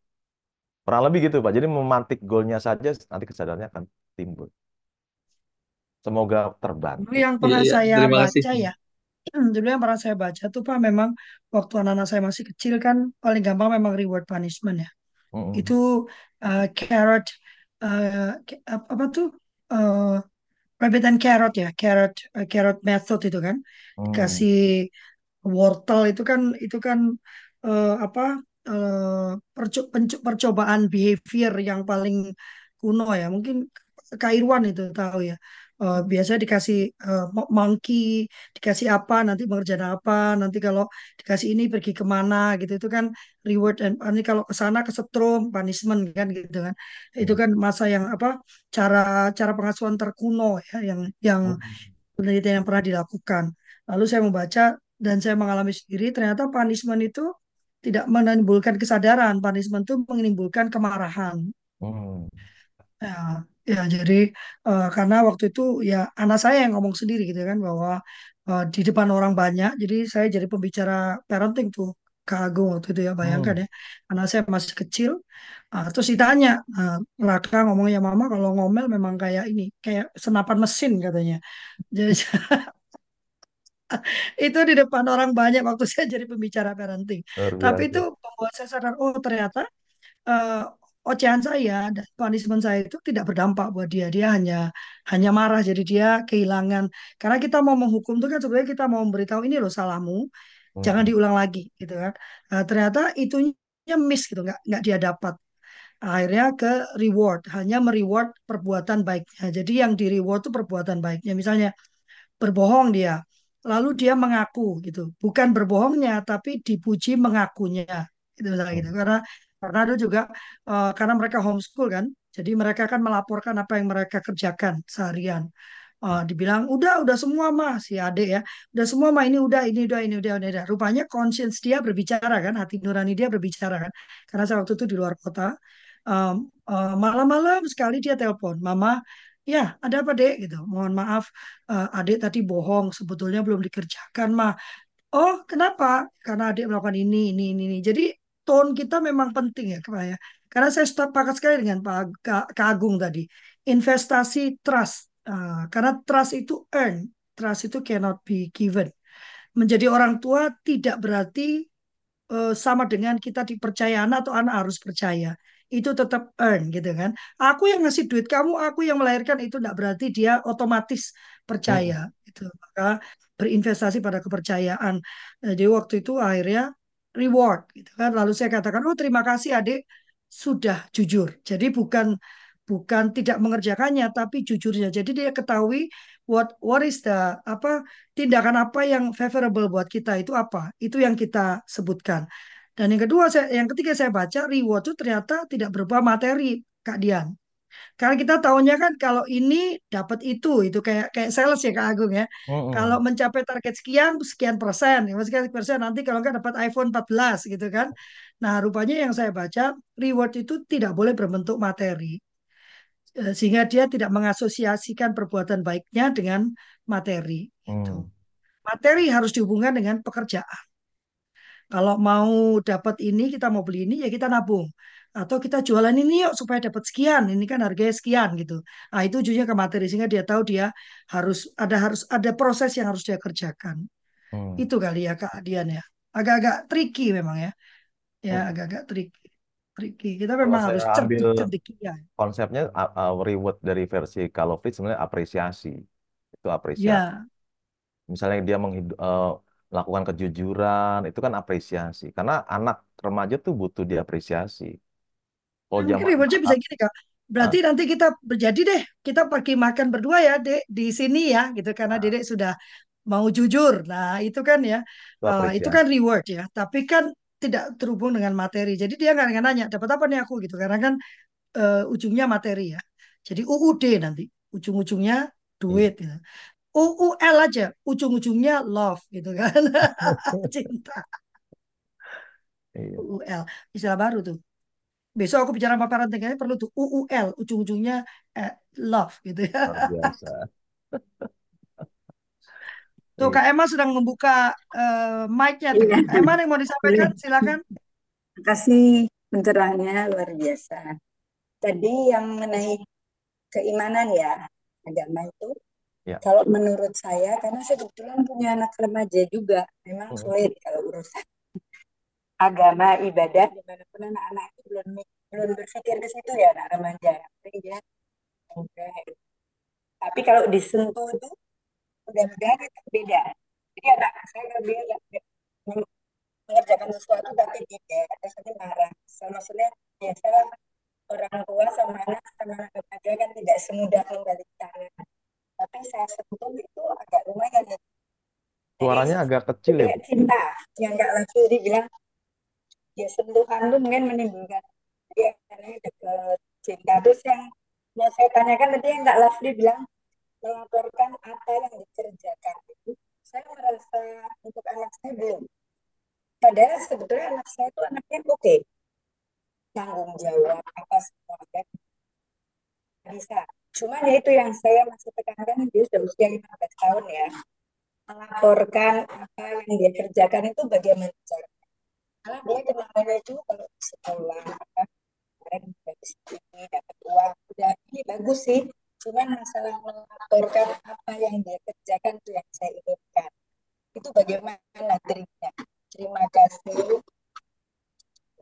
Kurang lebih gitu Pak. Jadi memantik goalnya saja, nanti kesadarannya akan timbul. Semoga terbantu.
Dulu yang pernah ya, saya baca kasih. ya, dulu yang pernah saya baca tuh Pak memang waktu anak-anak saya masih kecil kan paling gampang memang reward punishment ya. Itu uh, carrot uh, apa tuh uh, rabbit and carrot ya, carrot uh, carrot method itu kan. Mm. Kasih wortel itu kan itu kan uh, apa uh, perco percobaan behavior yang paling kuno ya. Mungkin Kak Irwan itu tahu ya uh, biasanya dikasih uh, monkey, dikasih apa, nanti mengerjakan apa, nanti kalau dikasih ini pergi ke mana gitu itu kan reward dan nanti kalau ke sana kesetrum punishment kan gitu kan. Itu kan masa yang apa cara cara pengasuhan terkuno ya yang yang penelitian yang pernah dilakukan. Lalu saya membaca dan saya mengalami sendiri ternyata punishment itu tidak menimbulkan kesadaran, punishment itu menimbulkan kemarahan. Hmm. Ya, ya jadi uh, karena waktu itu ya anak saya yang ngomong sendiri gitu kan bahwa uh, di depan orang banyak, jadi saya jadi pembicara parenting tuh Kak Agung waktu itu ya bayangkan hmm. ya, anak saya masih kecil, uh, terus ditanya, uh, Laka ngomong ya Mama kalau ngomel memang kayak ini, kayak senapan mesin katanya. Jadi itu di depan orang banyak waktu saya jadi pembicara parenting. Tapi itu membuat saya sadar, oh ternyata ocehan saya dan punishment saya itu tidak berdampak buat dia. Dia hanya hanya marah. Jadi dia kehilangan. Karena kita mau menghukum itu kan sebenarnya kita mau memberitahu ini loh salahmu, hmm. jangan diulang lagi gitu kan. Nah, ternyata itunya miss gitu, nggak nggak dia dapat. Akhirnya ke reward, hanya mereward perbuatan baiknya. Jadi yang di reward itu perbuatan baiknya. Misalnya berbohong dia, lalu dia mengaku gitu, bukan berbohongnya, tapi dipuji mengakunya. Itu misalnya gitu. Hmm. Karena Karena ada juga uh, karena mereka homeschool kan, jadi mereka akan melaporkan apa yang mereka kerjakan seharian. Uh, dibilang udah udah semua mah si adik ya, udah semua mah ini udah ini udah ini udah ini udah. Rupanya conscience dia berbicara kan, hati nurani dia berbicara kan. Karena saya waktu itu di luar kota, um, uh, malam-malam sekali dia telepon, mama, ya ada apa dek gitu. Mohon maaf, uh, adik tadi bohong, sebetulnya belum dikerjakan mah. Oh kenapa? Karena adik melakukan ini ini. ini. Jadi tone kita memang penting ya, Pak ya. Karena saya sepakat sekali dengan Pak Kak Agung tadi. Investasi trust. Uh, karena trust itu earn, trust itu cannot be given. Menjadi orang tua tidak berarti uh, sama dengan kita dipercaya anak atau anak harus percaya. Itu tetap earn gitu kan. Aku yang ngasih duit kamu, aku yang melahirkan itu tidak berarti dia otomatis percaya. Hmm. Itu maka berinvestasi pada kepercayaan. Jadi waktu itu akhirnya reward gitu kan. Lalu saya katakan, "Oh, terima kasih Adik sudah jujur." Jadi bukan bukan tidak mengerjakannya tapi jujurnya. Jadi dia ketahui what what is the apa tindakan apa yang favorable buat kita itu apa. Itu yang kita sebutkan. Dan yang kedua saya yang ketiga saya baca reward itu ternyata tidak berupa materi Kak Dian. Karena kita tahunya kan kalau ini dapat itu, itu kayak kayak sales ya Kak Agung ya. Kalau mencapai target sekian, sekian persen, ya sekian persen nanti kalau nggak dapat iPhone 14 gitu kan. Nah rupanya yang saya baca reward itu tidak boleh berbentuk materi. Eh, sehingga dia tidak mengasosiasikan perbuatan baiknya dengan materi. Gitu. Hmm. Materi harus dihubungkan dengan pekerjaan. Kalau mau dapat ini, kita mau beli ini, ya kita nabung atau kita jualan ini yuk supaya dapat sekian ini kan harganya sekian gitu. Nah itu ujungnya ke materi sehingga dia tahu dia harus ada harus ada proses yang harus dia kerjakan. Hmm. itu kali ya kak Dian ya. Agak-agak tricky memang ya. Ya hmm. agak-agak tricky tricky. Kita memang harus cerdik cerdik ya.
konsepnya uh, reward dari versi kalau Free sebenarnya apresiasi. Itu apresiasi. Ya. misalnya dia menghidup uh, melakukan kejujuran itu kan apresiasi. Karena anak remaja tuh butuh diapresiasi
Oh, Mungkin zaman ribetnya bisa gini kak. Berarti nanti kita berjadi deh, kita pergi makan berdua ya, dek di sini ya, gitu karena ah. dedek sudah mau jujur. Nah itu kan ya, uh, itu kan reward ya. Tapi kan tidak terhubung dengan materi. Jadi dia nggak akan nanya dapat apa nih aku gitu, karena kan uh, ujungnya materi ya. Jadi UUD nanti, ujung-ujungnya duit. Hmm. Gitu. UUL aja, ujung-ujungnya love gitu kan, cinta. Iya. UUL, istilah baru tuh besok aku bicara sama parenting perlu tuh UUL ujung-ujungnya eh, love gitu ya. biasa. Tuh Kak Emma sedang membuka uh, mic-nya tuh. Iya. Kak Emma yang mau disampaikan iya. silakan.
Terima kasih pencerahannya luar biasa. Tadi yang mengenai keimanan ya agama itu ya. kalau menurut saya karena saya kebetulan punya anak remaja juga memang hmm. sulit kalau urusan agama ibadah. Di mana pun anak-anak itu belum belum berpikir ke situ ya anak remaja. Ya tapi kalau disentuh itu mudah-mudahan itu beda. Jadi anak saya lebih mengerjakan sesuatu tapi tidak ada satu marah. Sama maksudnya biasa orang tua sama anak sama anak remaja kan tidak semudah membalik tangan tapi saya sentuh itu agak lumayan
suaranya agak kecil ya
cinta yang nggak langsung dibilang ya sentuhan tuh mungkin menimbulkan ya karena dekat cinta terus yang mau saya tanyakan tadi yang nggak Lafli bilang melaporkan apa yang dikerjakan itu saya merasa untuk anak saya belum. Padahal sebetulnya anak saya itu anaknya oke. Okay. tanggung jawab apa semua kan bisa. Cuman ya itu yang saya masih tekankan dia sudah usia 15 tahun ya. Melaporkan apa yang dia kerjakan itu bagaimana cara karena dia kenangannya juga kalau di sekolah apa kemarin habis ini dapat uang. Udah ini bagus sih. Cuman masalah melaporkan apa yang dia kerjakan itu yang saya inginkan. Itu bagaimana triknya? Terima kasih.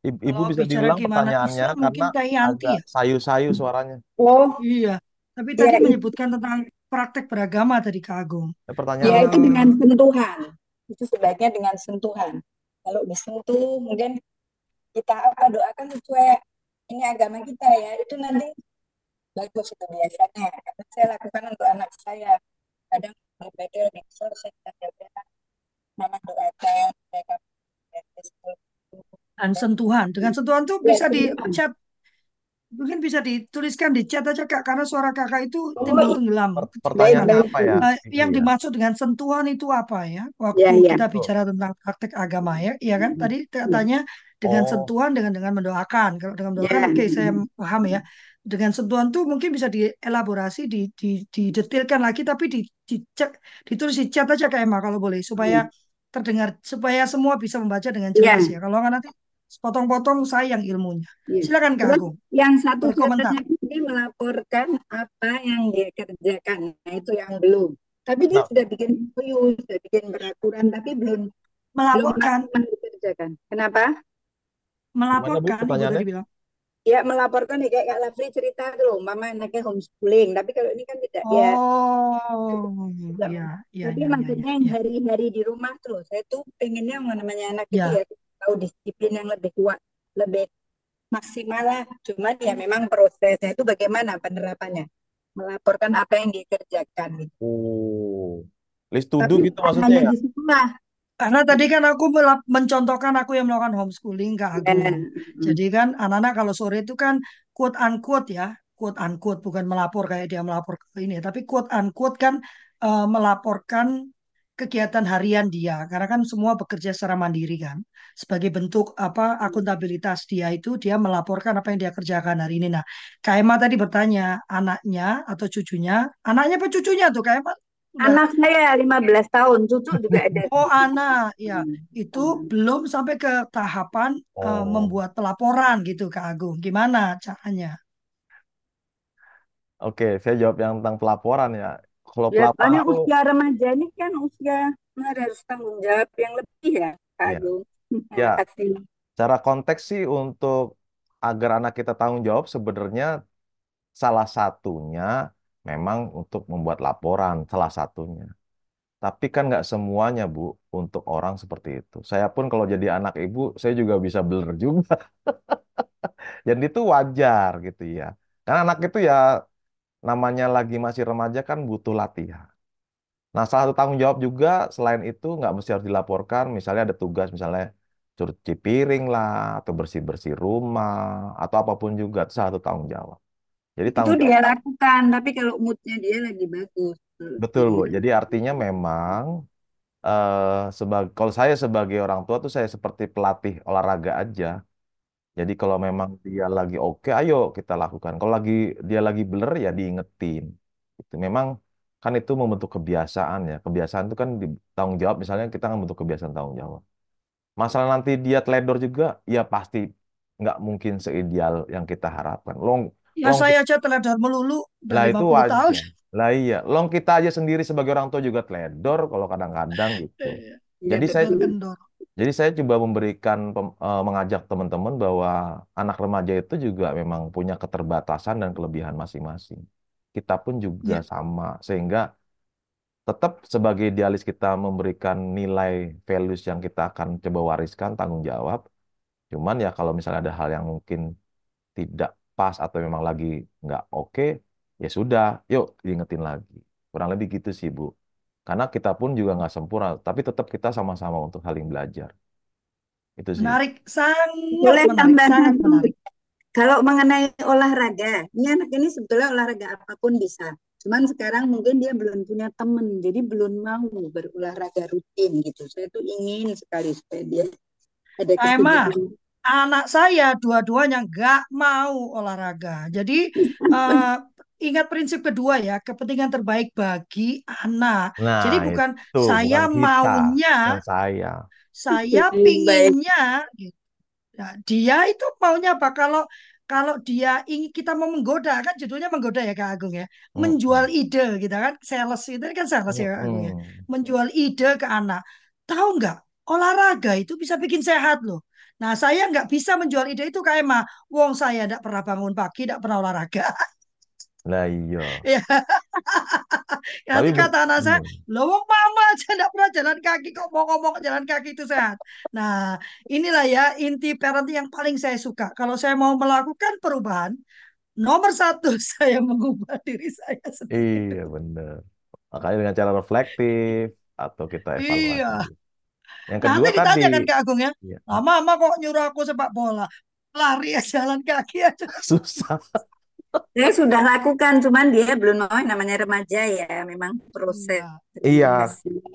Ibu, Ibu bisa diulang pertanyaannya bisa, karena agak ya? sayu-sayu suaranya.
Oh. Iya, tapi tadi ya, menyebutkan tentang praktek beragama tadi Kak Agung.
Ya, pertanyaan ya itu dengan sentuhan. Itu sebaiknya dengan sentuhan kalau disentuh mungkin kita apa doakan sesuai ini agama kita ya itu nanti bagus itu biasanya. Karena saya lakukan untuk anak saya. Kadang ibadah di saya ada mama doakan mereka.
Sentuhan, sentuhan. Dengan sentuhan tuh
Ya,
bisa di
sentuhan.
Mungkin bisa dituliskan di chat aja Kak, karena suara Kakak itu
Oh,
timbul tenggelam.
Per-
baik,
pertanyaannya
baik.
apa ya? Itu
yang
ya.
dimaksud dengan sentuhan itu apa ya?
Ya,
Waktu
ya.
kita
Tuh.
bicara tentang praktek agama ya, iya kan? Tadi
Ya.
katanya dengan
Oh,
sentuhan dengan dengan mendoakan. Kalau dengan
Ya.
mendoakan, oke saya paham ya. Dengan sentuhan tuh mungkin bisa dielaborasi, di, di, didetilkan lagi, tapi di, dicek, ditulis di chat aja Kak Emma kalau boleh, supaya terdengar, supaya semua bisa membaca dengan
Ya.
jelas ya. Kalau nggak nanti potong-potong sayang ilmunya.
Ya.
Silakan Kak Agung
yang satu syaratnya ini melaporkan apa yang dia kerjakan. Nah, itu yang belum. Tapi dia
Nah,
sudah bikin MOU, sudah bikin peraturan, tapi belum belum
Melaporkan,
dikerjakan. Kenapa?
melaporkan tadi bilang.
Ya melaporkan ya kayak Kak Lafri cerita tuh loh, mama anaknya homeschooling. Tapi kalau ini kan tidak ya
Oh,
tidak.
ya, ya,
Tapi
ya, ya,
maksudnya
ya,
yang
ya,
hari-hari di rumah tuh, saya tuh pengennya yang namanya anak itu
ya.
Tahu disiplin yang lebih kuat, lebih maksimal lah. Cuman ya memang prosesnya itu bagaimana penerapannya. Melaporkan apa yang dikerjakan gitu.
Oh, list to do
Tapi
gitu maksudnya
hanya
ya?
di sekolah.
Karena tadi kan aku melap- mencontohkan aku yang melakukan homeschooling Kak. Agung. Jadi kan anak-anak kalau sore itu kan quote unquote ya, quote unquote bukan melapor kayak dia melapor ke ini, tapi quote unquote kan eh, melaporkan kegiatan harian dia. Karena kan semua bekerja secara mandiri kan. Sebagai bentuk apa akuntabilitas dia itu dia melaporkan apa yang dia kerjakan hari ini. Nah, Kak Emma tadi bertanya anaknya atau cucunya, anaknya apa cucunya tuh? Udah
Anak saya 15 tahun, cucu juga ada.
Oh, anak, ya,
Hmm.
itu belum sampai ke tahapan eh,
Oh,
membuat pelaporan gitu, Kak Agung. Gimana caranya?
oke, saya jawab yang tentang pelaporan ya. Kalau
Ya, soalnya
itu,
usia remaja ini kan usia harus tanggung jawab yang lebih ya, Kak
ya,
Agung.
ya,
Kasih.
secara konteks sih untuk agar anak kita tanggung jawab sebenarnya salah satunya memang untuk membuat laporan, salah satunya. Tapi kan nggak semuanya, Bu, untuk orang seperti itu. Saya pun kalau jadi anak ibu, saya juga bisa beler juga. Dan itu wajar gitu ya. Karena anak itu ya namanya lagi masih remaja kan butuh latihan. Nah, salah satu tanggung jawab juga selain itu nggak mesti harus dilaporkan. Misalnya ada tugas misalnya cuci piring lah, atau bersih-bersih rumah, atau apa pun juga. Itu salah satu tanggung jawab. Jadi
Itu
tanggung
dia
jawab,
lakukan, tapi kalau moodnya dia lagi bagus.
betul Bu. Jadi artinya memang eh sebagai kalau saya sebagai orang tua tuh saya seperti pelatih olahraga aja. Jadi kalau memang dia lagi oke, ayo kita lakukan. Kalau lagi dia lagi beler ya diingetin. Itu memang kan itu membentuk kebiasaan ya. Kebiasaan itu kan di, tanggung jawab. Misalnya kita kan bentuk kebiasaan tanggung jawab. Masalah nanti dia teledor juga, ya pasti nggak mungkin seideal yang kita harapkan. Long,
Ya
long
saya aja teledor melulu udah
lah itu
50 tahun.
wajar. Lah iya, long kita aja sendiri sebagai orang tua juga teledor kalau kadang-kadang gitu.
Iya,
Iya,
Jadi saya
betul.
Jadi saya coba memberikan pem- eh, mengajak teman-teman bahwa anak remaja itu juga memang punya keterbatasan dan kelebihan masing-masing. Kita pun juga
Ya,
sama, sehingga tetap sebagai idealis kita memberikan nilai values yang kita akan coba wariskan tanggung jawab. Cuman ya kalau misalnya ada hal yang mungkin tidak pas atau memang lagi nggak oke, ya sudah, yuk diingetin lagi. Kurang lebih gitu sih, Bu. Karena kita pun juga nggak sempurna, tapi tetap kita sama-sama untuk saling belajar. Itu sih.
menarik, sangat
Boleh
menarik,
tambah
sangat
satu.
menarik.
Kalau mengenai olahraga, ini anak ini sebetulnya olahraga apa pun bisa. Cuman sekarang mungkin dia belum punya temen, jadi belum mau berolahraga rutin gitu. Saya tuh ingin sekali supaya dia ada keseimbangan.
anak saya dua-duanya nggak mau olahraga. Jadi eh, ingat prinsip kedua ya, kepentingan terbaik bagi anak. Jadi
Nah,
bukan
itu
saya
bukan kita,
maunya,
bukan saya.
saya
Baik.
pinginnya. gitu. Nah, dia itu maunya apa? Kalau kalau dia ingin kita mau menggoda kan judulnya menggoda ya Kak Agung ya, menjual
Mm-mm.
ide gitu kan, sales itu kan sales ya Kak Agung ya,
Mm-mm.
menjual ide ke anak. Tahu nggak? Olahraga itu bisa bikin sehat loh. Nah, saya nggak bisa menjual ide itu Kak Emma. Wong saya tidak pernah bangun pagi, tidak pernah olahraga.
Lah iya.
Ya,
Tapi
nanti
ben-
kata anak saya,
mm.
loh wong mama aja tidak pernah jalan kaki kok mau ngomong jalan kaki itu sehat. Nah, inilah ya inti parenting yang paling saya suka. Kalau saya mau melakukan perubahan, nomor satu saya mengubah diri saya sendiri.
Iya bener. Makanya dengan cara reflektif atau kita
Iya,
evaluasi. Yang kedua
Nanti ditanya kan ke Agung ya,
ya,
nah, mama kok nyuruh aku sepak bola? Lari ya jalan kaki aja.
susah.
Saya sudah lakukan, cuman dia belum mau namanya remaja ya, memang proses.
Iya.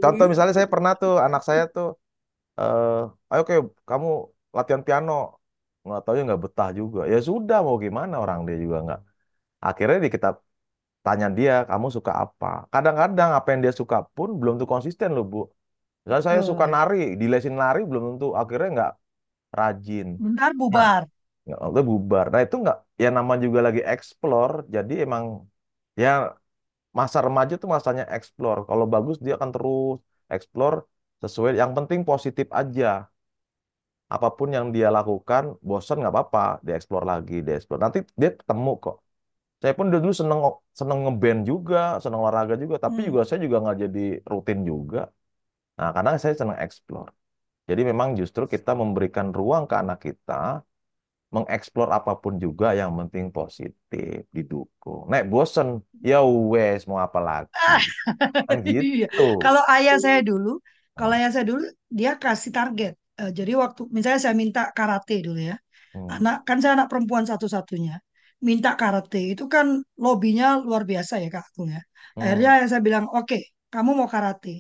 Contoh misalnya saya pernah tuh anak saya tuh, eh, ayo kayak kamu latihan piano, nggak tahu ya nggak betah juga. Ya sudah mau gimana orang dia juga nggak. Akhirnya di kita tanya dia, kamu suka apa? Kadang-kadang apa yang dia suka pun belum tentu konsisten loh Bu. Misalnya saya suka
Hmm.
nari, dilesin nari belum tentu akhirnya nggak rajin.
Bentar
Nah,
bubar.
Nggak udah bubar. Nah itu nggak, ya nama juga lagi explore. Jadi emang ya masa remaja tuh masanya explore. Kalau bagus dia akan terus explore sesuai. Yang penting positif aja. Apa pun yang dia lakukan, bosan nggak apa-apa, dia explore lagi, dia explore. Nanti dia ketemu kok. Saya pun dulu seneng seneng ngeband juga, seneng olahraga juga, tapi
Hmm.
juga saya juga nggak jadi rutin juga. Nah, karena saya seneng explore. Jadi memang justru kita memberikan ruang ke anak kita mengeksplor apa pun juga yang penting positif, didukung. Nek bosen, ya wes mau apa lagi. Kan
Iya.
gitu.
Kalau ayah saya dulu, kalau
Hmm.
ayah saya dulu dia kasih target. Eh, jadi waktu misalnya saya minta karate dulu ya.
Hmm.
Anak kan saya anak perempuan satu-satunya. Minta karate itu kan lobbynya luar biasa ya Kak Agung ya.
Hmm.
Akhirnya saya bilang, "Oke, kamu mau karate.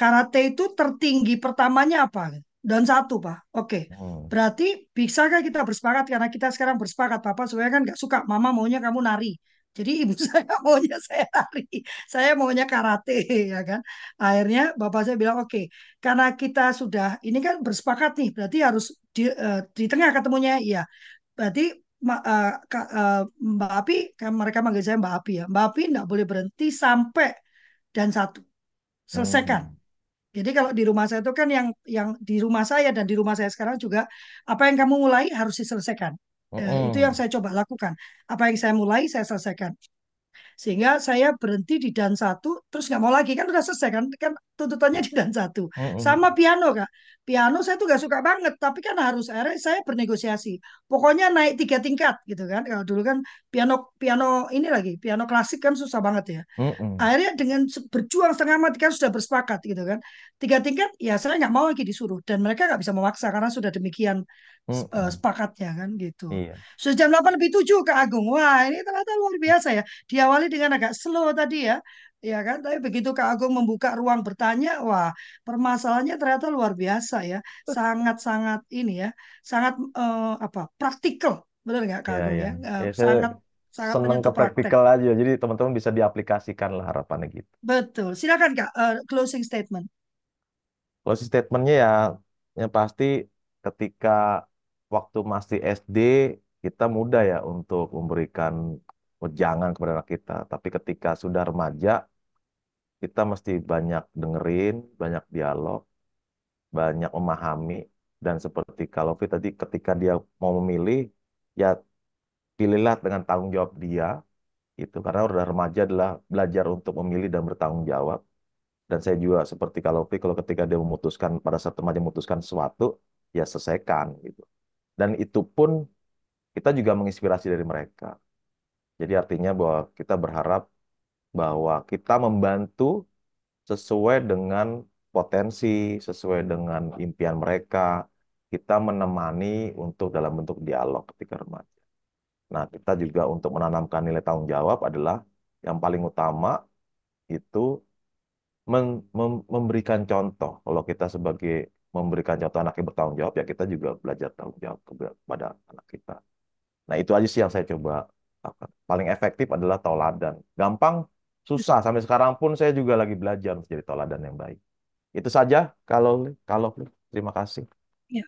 Karate itu tertinggi pertamanya apa?" Dan satu, Pak. Oke.
Hmm.
Berarti bisakah kita bersepakat karena kita sekarang bersepakat Papa sebenarnya kan nggak suka Mama maunya kamu nari. Jadi ibu saya maunya saya nari, saya maunya karate ya kan. Akhirnya bapak saya bilang oke, karena kita sudah ini kan bersepakat nih, berarti harus di, eh, di tengah ketemunya ya. Berarti Ma- Kak, eh, Mbak Api, kan mereka manggil saya Mbak Api ya. Mbak Api nggak boleh berhenti sampai dan satu selesaikan.
Hmm.
Jadi kalau di rumah saya itu kan yang yang di rumah saya dan di rumah saya sekarang juga apa yang kamu mulai harus diselesaikan. Eh, itu yang saya coba lakukan. Apa yang saya mulai saya selesaikan. Sehingga saya berhenti di dan satu, terus nggak mau lagi kan udah selesai kan? Kan tuntutannya di dan satu.
Hmm.
Sama piano kak. Piano saya tuh gak suka banget, tapi kan harus akhirnya saya bernegosiasi. Pokoknya naik tiga tingkat gitu kan. Kalau dulu kan piano piano ini lagi piano klasik kan susah banget ya
Hmm.
akhirnya dengan berjuang setengah mati kan sudah bersepakat gitu kan tiga tingkat ya saya nggak mau lagi disuruh dan mereka nggak bisa memaksa karena sudah demikian eh,
Hmm.
sepakatnya kan gitu.
Iya.
sudah jam 8 lebih 7 ke Agung. Wah ini ternyata luar biasa ya. Diawali dengan agak slow tadi ya. Ya kan? Tapi begitu Kak Agung membuka ruang bertanya wah permasalahannya ternyata luar biasa ya. Sangat-sangat ini ya sangat eh, apa praktikal. Benar nggak Kak
Ya,
Agung
ya.
ya? Eh,
Ya, saya
sangat sangat
seneng ke praktikal aja. Jadi teman-teman bisa diaplikasikan lah harapannya gitu.
betul. Silakan Kak eh, closing statement.
Si statementnya ya, yang pasti ketika waktu masih SD kita mudah ya untuk memberikan wejangan kepada anak kita. Tapi ketika sudah remaja, kita mesti banyak dengerin, banyak dialog, banyak memahami. Dan seperti kalau tadi ketika dia mau memilih, ya pilihlah dengan tanggung jawab dia. Itu karena udah remaja adalah belajar untuk memilih dan bertanggung jawab. Dan saya juga seperti kalau kalau ketika dia memutuskan pada saat remaja memutuskan sesuatu, ya selesaikan gitu. Dan itu pun kita juga menginspirasi dari mereka. Jadi artinya bahwa kita berharap bahwa kita membantu sesuai dengan potensi, sesuai dengan impian mereka. Kita menemani untuk dalam bentuk dialog ketika remaja. Nah, kita juga untuk menanamkan nilai tanggung jawab adalah yang paling utama itu memberikan contoh. Kalau kita sebagai memberikan contoh anak yang bertanggung jawab, ya kita juga belajar tanggung jawab kepada anak kita. Nah, itu aja sih yang saya coba lakukan. Paling efektif adalah toladan. Gampang, susah. Sampai sekarang pun saya juga lagi belajar menjadi toladan yang baik. Itu saja kalau kalau terima kasih.
ya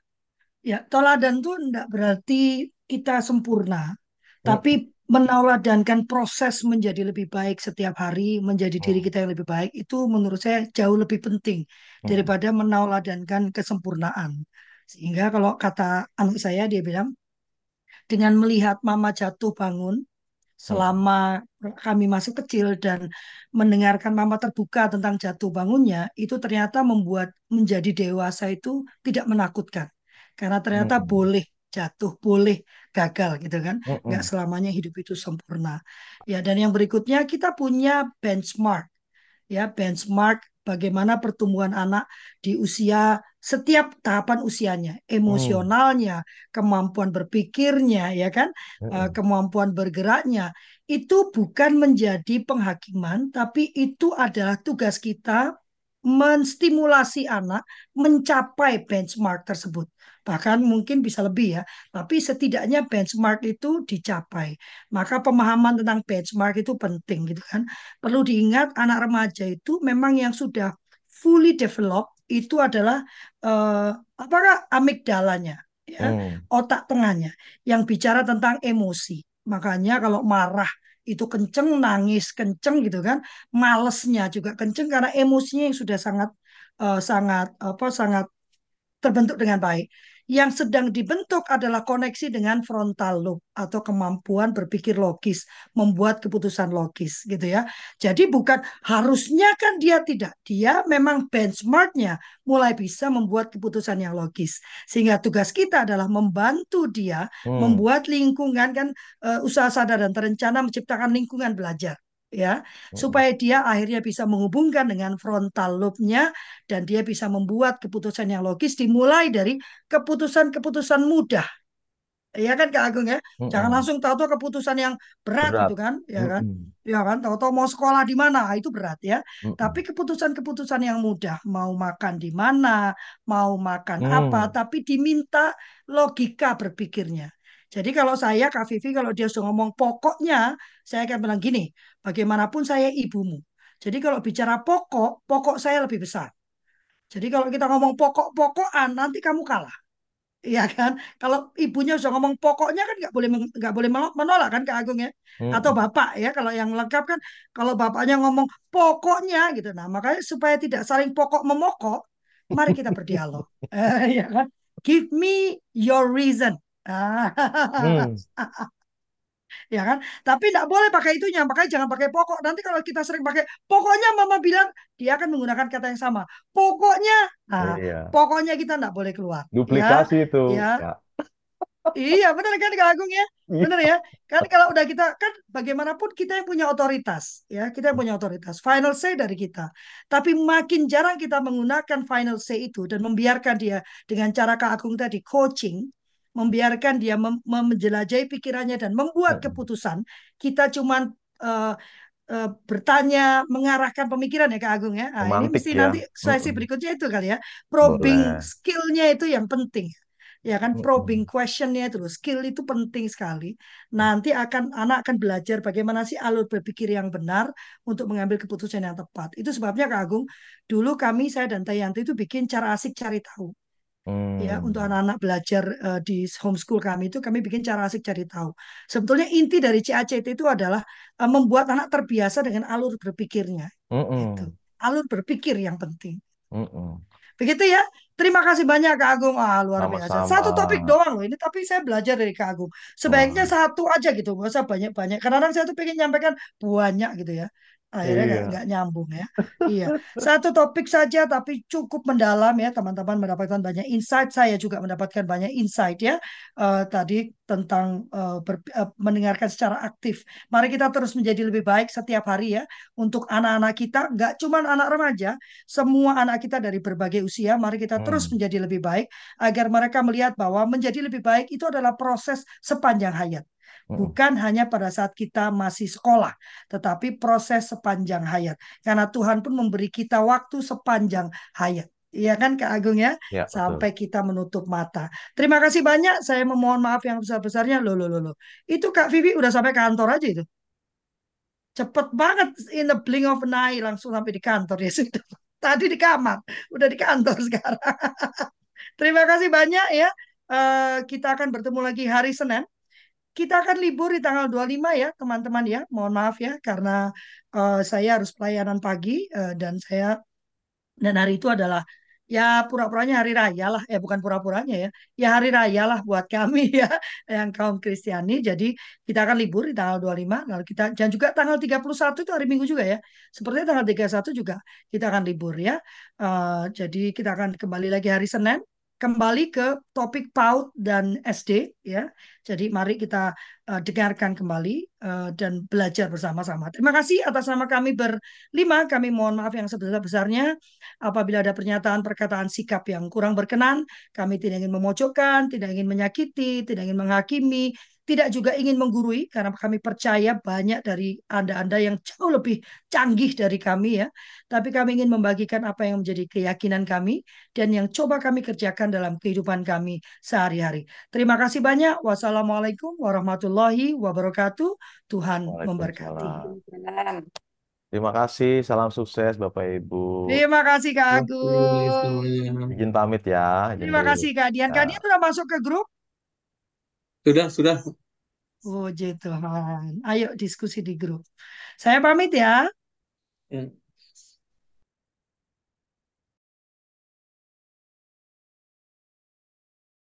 ya toladan itu enggak berarti kita sempurna tapi Menoladankan proses menjadi lebih baik setiap hari menjadi diri
mm,
kita yang lebih baik itu menurut saya jauh lebih penting
mm,
daripada menoladankan kesempurnaan. Sehingga kalau kata anak saya dia bilang dengan melihat mama jatuh bangun selama kami masih kecil dan mendengarkan mama terbuka tentang jatuh bangunnya, itu ternyata membuat menjadi dewasa itu tidak menakutkan. Karena ternyata
mm,
boleh jatuh, boleh gagal gitu kan.
mm,
Nggak
mm.
selamanya hidup itu sempurna. Ya, dan yang berikutnya kita punya benchmark. Ya, benchmark bagaimana pertumbuhan anak di usia setiap tahapan usianya, emosionalnya, kemampuan berpikirnya, ya kan, uh, kemampuan bergeraknya, itu bukan menjadi penghakiman, tapi itu adalah tugas kita menstimulasi anak mencapai benchmark tersebut. Bahkan mungkin bisa lebih ya, tapi setidaknya benchmark itu dicapai. Maka pemahaman tentang benchmark itu penting gitu kan. Perlu diingat anak remaja itu memang yang sudah fully develop itu adalah uh, apakah amigdalanya ya, hmm. otak tengahnya yang bicara tentang emosi. Makanya kalau marah itu kenceng, nangis kenceng gitu kan, malesnya juga kenceng karena emosinya yang sudah sangat uh, sangat apa sangat terbentuk dengan baik. Yang sedang dibentuk adalah koneksi dengan frontal lobe atau kemampuan berpikir logis, membuat keputusan logis gitu ya. Jadi bukan harusnya kan dia tidak, dia memang benchmarknya mulai bisa membuat keputusan yang logis. Sehingga tugas kita adalah membantu dia hmm. membuat lingkungan kan uh, usaha sadar dan terencana menciptakan lingkungan belajar ya supaya dia akhirnya bisa menghubungkan dengan frontal lobe-nya dan dia bisa membuat keputusan yang logis dimulai dari keputusan-keputusan mudah. Ya kan Kak Agung ya? Mm -mm. jangan langsung tahu-tahu keputusan yang berat, berat. gitu kan ya kan? Ya kan? Tahu-tahu mau sekolah di mana itu berat ya. Tapi keputusan-keputusan yang mudah mau makan di mana mau makan mm. apa tapi diminta logika berpikirnya. Jadi kalau saya Kak Vivi kalau dia sudah ngomong pokoknya saya akan bilang gini, bagaimanapun saya ibumu. Jadi kalau bicara pokok, pokok saya lebih besar. Jadi kalau kita ngomong pokok-pokokan nanti kamu kalah. Iya kan? Kalau ibunya sudah ngomong pokoknya kan nggak boleh nggak boleh menolak kan Kak Agung ya? Atau bapak ya kalau yang lengkap kan kalau bapaknya ngomong pokoknya gitu. Nah makanya supaya tidak saling pokok memokok, mari kita berdialog. eh, ya kan? Give me your reason hmm. ya kan? Tapi tidak boleh pakai itunya, makanya jangan pakai pokok. Nanti kalau kita sering pakai pokoknya mama bilang dia akan menggunakan kata yang sama. Pokoknya, nah, iya. pokoknya kita tidak boleh keluar.
Duplikasi ya, itu. Ya. ya.
Iya benar kan Kak Agung ya, iya. benar ya. Kan kalau udah kita kan bagaimanapun kita yang punya otoritas ya, kita yang punya otoritas. Final say dari kita. Tapi makin jarang kita menggunakan final say itu dan membiarkan dia dengan cara Kak Agung tadi coaching membiarkan dia mem menjelajahi pikirannya dan membuat keputusan, kita cuma uh, uh, bertanya, mengarahkan pemikiran ya Kak Agung ya. Nah, ini mesti ya. nanti sesi berikutnya itu kali ya. Probing skillnya itu yang penting. Ya kan probing questionnya itu skill itu penting sekali. Nanti akan anak akan belajar bagaimana sih alur berpikir yang benar untuk mengambil keputusan yang tepat. Itu sebabnya Kak Agung, dulu kami saya dan Tayanti itu bikin cara asik cari tahu Hmm. Ya, untuk anak-anak belajar uh, di homeschool kami itu kami bikin cara asik cari tahu. Sebetulnya inti dari CACT itu adalah uh, membuat anak terbiasa dengan alur berpikirnya. Mm -mm. Gitu. Alur berpikir yang penting. Mm. Begitu ya. Terima kasih banyak Kak Agung. Ah, luar Sama-sama. biasa. Satu topik doang loh ini, tapi saya belajar dari Kak Agung. Sebaiknya oh. satu aja gitu, nggak usah banyak-banyak. Kadang-kadang saya tuh pengen nyampaikan banyak gitu ya akhirnya nggak iya. nggak nyambung ya. iya, satu topik saja tapi cukup mendalam ya teman-teman mendapatkan banyak insight. Saya juga mendapatkan banyak insight ya uh, tadi tentang uh, ber, uh, mendengarkan secara aktif. Mari kita terus menjadi lebih baik setiap hari ya untuk anak-anak kita, nggak cuma anak remaja, semua anak kita dari berbagai usia. Mari kita hmm. terus menjadi lebih baik agar mereka melihat bahwa menjadi lebih baik itu adalah proses sepanjang hayat. Bukan hanya pada saat kita masih sekolah, tetapi proses sepanjang hayat. Karena Tuhan pun memberi kita waktu sepanjang hayat. Iya kan Kak Agung ya? ya Sampai betul. kita menutup mata. Terima kasih banyak. Saya memohon maaf yang besar-besarnya. Loh, loh, loh, loh. Itu Kak Vivi udah sampai kantor aja itu. Cepet banget in the blink of an eye langsung sampai di kantor ya sudah. Tadi di kamar, udah di kantor sekarang. Terima kasih banyak ya. Uh, kita akan bertemu lagi hari Senin kita akan libur di tanggal 25 ya, teman-teman ya. Mohon maaf ya karena uh, saya harus pelayanan pagi uh, dan saya dan hari itu adalah ya pura-puranya hari raya lah, eh bukan pura-puranya ya. Ya hari raya lah buat kami ya yang kaum Kristiani. Jadi kita akan libur di tanggal 25 lalu kita dan juga tanggal 31 itu hari Minggu juga ya. Sepertinya tanggal 31 juga kita akan libur ya. Uh, jadi kita akan kembali lagi hari Senin kembali ke topik PAUD dan SD ya. Jadi mari kita uh, dengarkan kembali uh, dan belajar bersama-sama. Terima kasih atas nama kami berlima. Kami mohon maaf yang sebesar-besarnya apabila ada pernyataan perkataan sikap yang kurang berkenan. Kami tidak ingin memojokkan, tidak ingin menyakiti, tidak ingin menghakimi, tidak juga ingin menggurui karena kami percaya banyak dari Anda-Anda yang jauh lebih canggih dari kami ya. Tapi kami ingin membagikan apa yang menjadi keyakinan kami dan yang coba kami kerjakan dalam kehidupan kami sehari-hari. Terima kasih banyak. Wassalamualaikum warahmatullahi wabarakatuh. Tuhan memberkati.
Terima kasih, salam sukses Bapak Ibu.
Terima kasih Kak Agung.
Izin pamit ya.
Terima kasih Kak Dian. Kak Dian sudah masuk ke grup?
Sudah, sudah.
Puji Tuhan. Ayo diskusi di grup. Saya pamit ya.
Ya.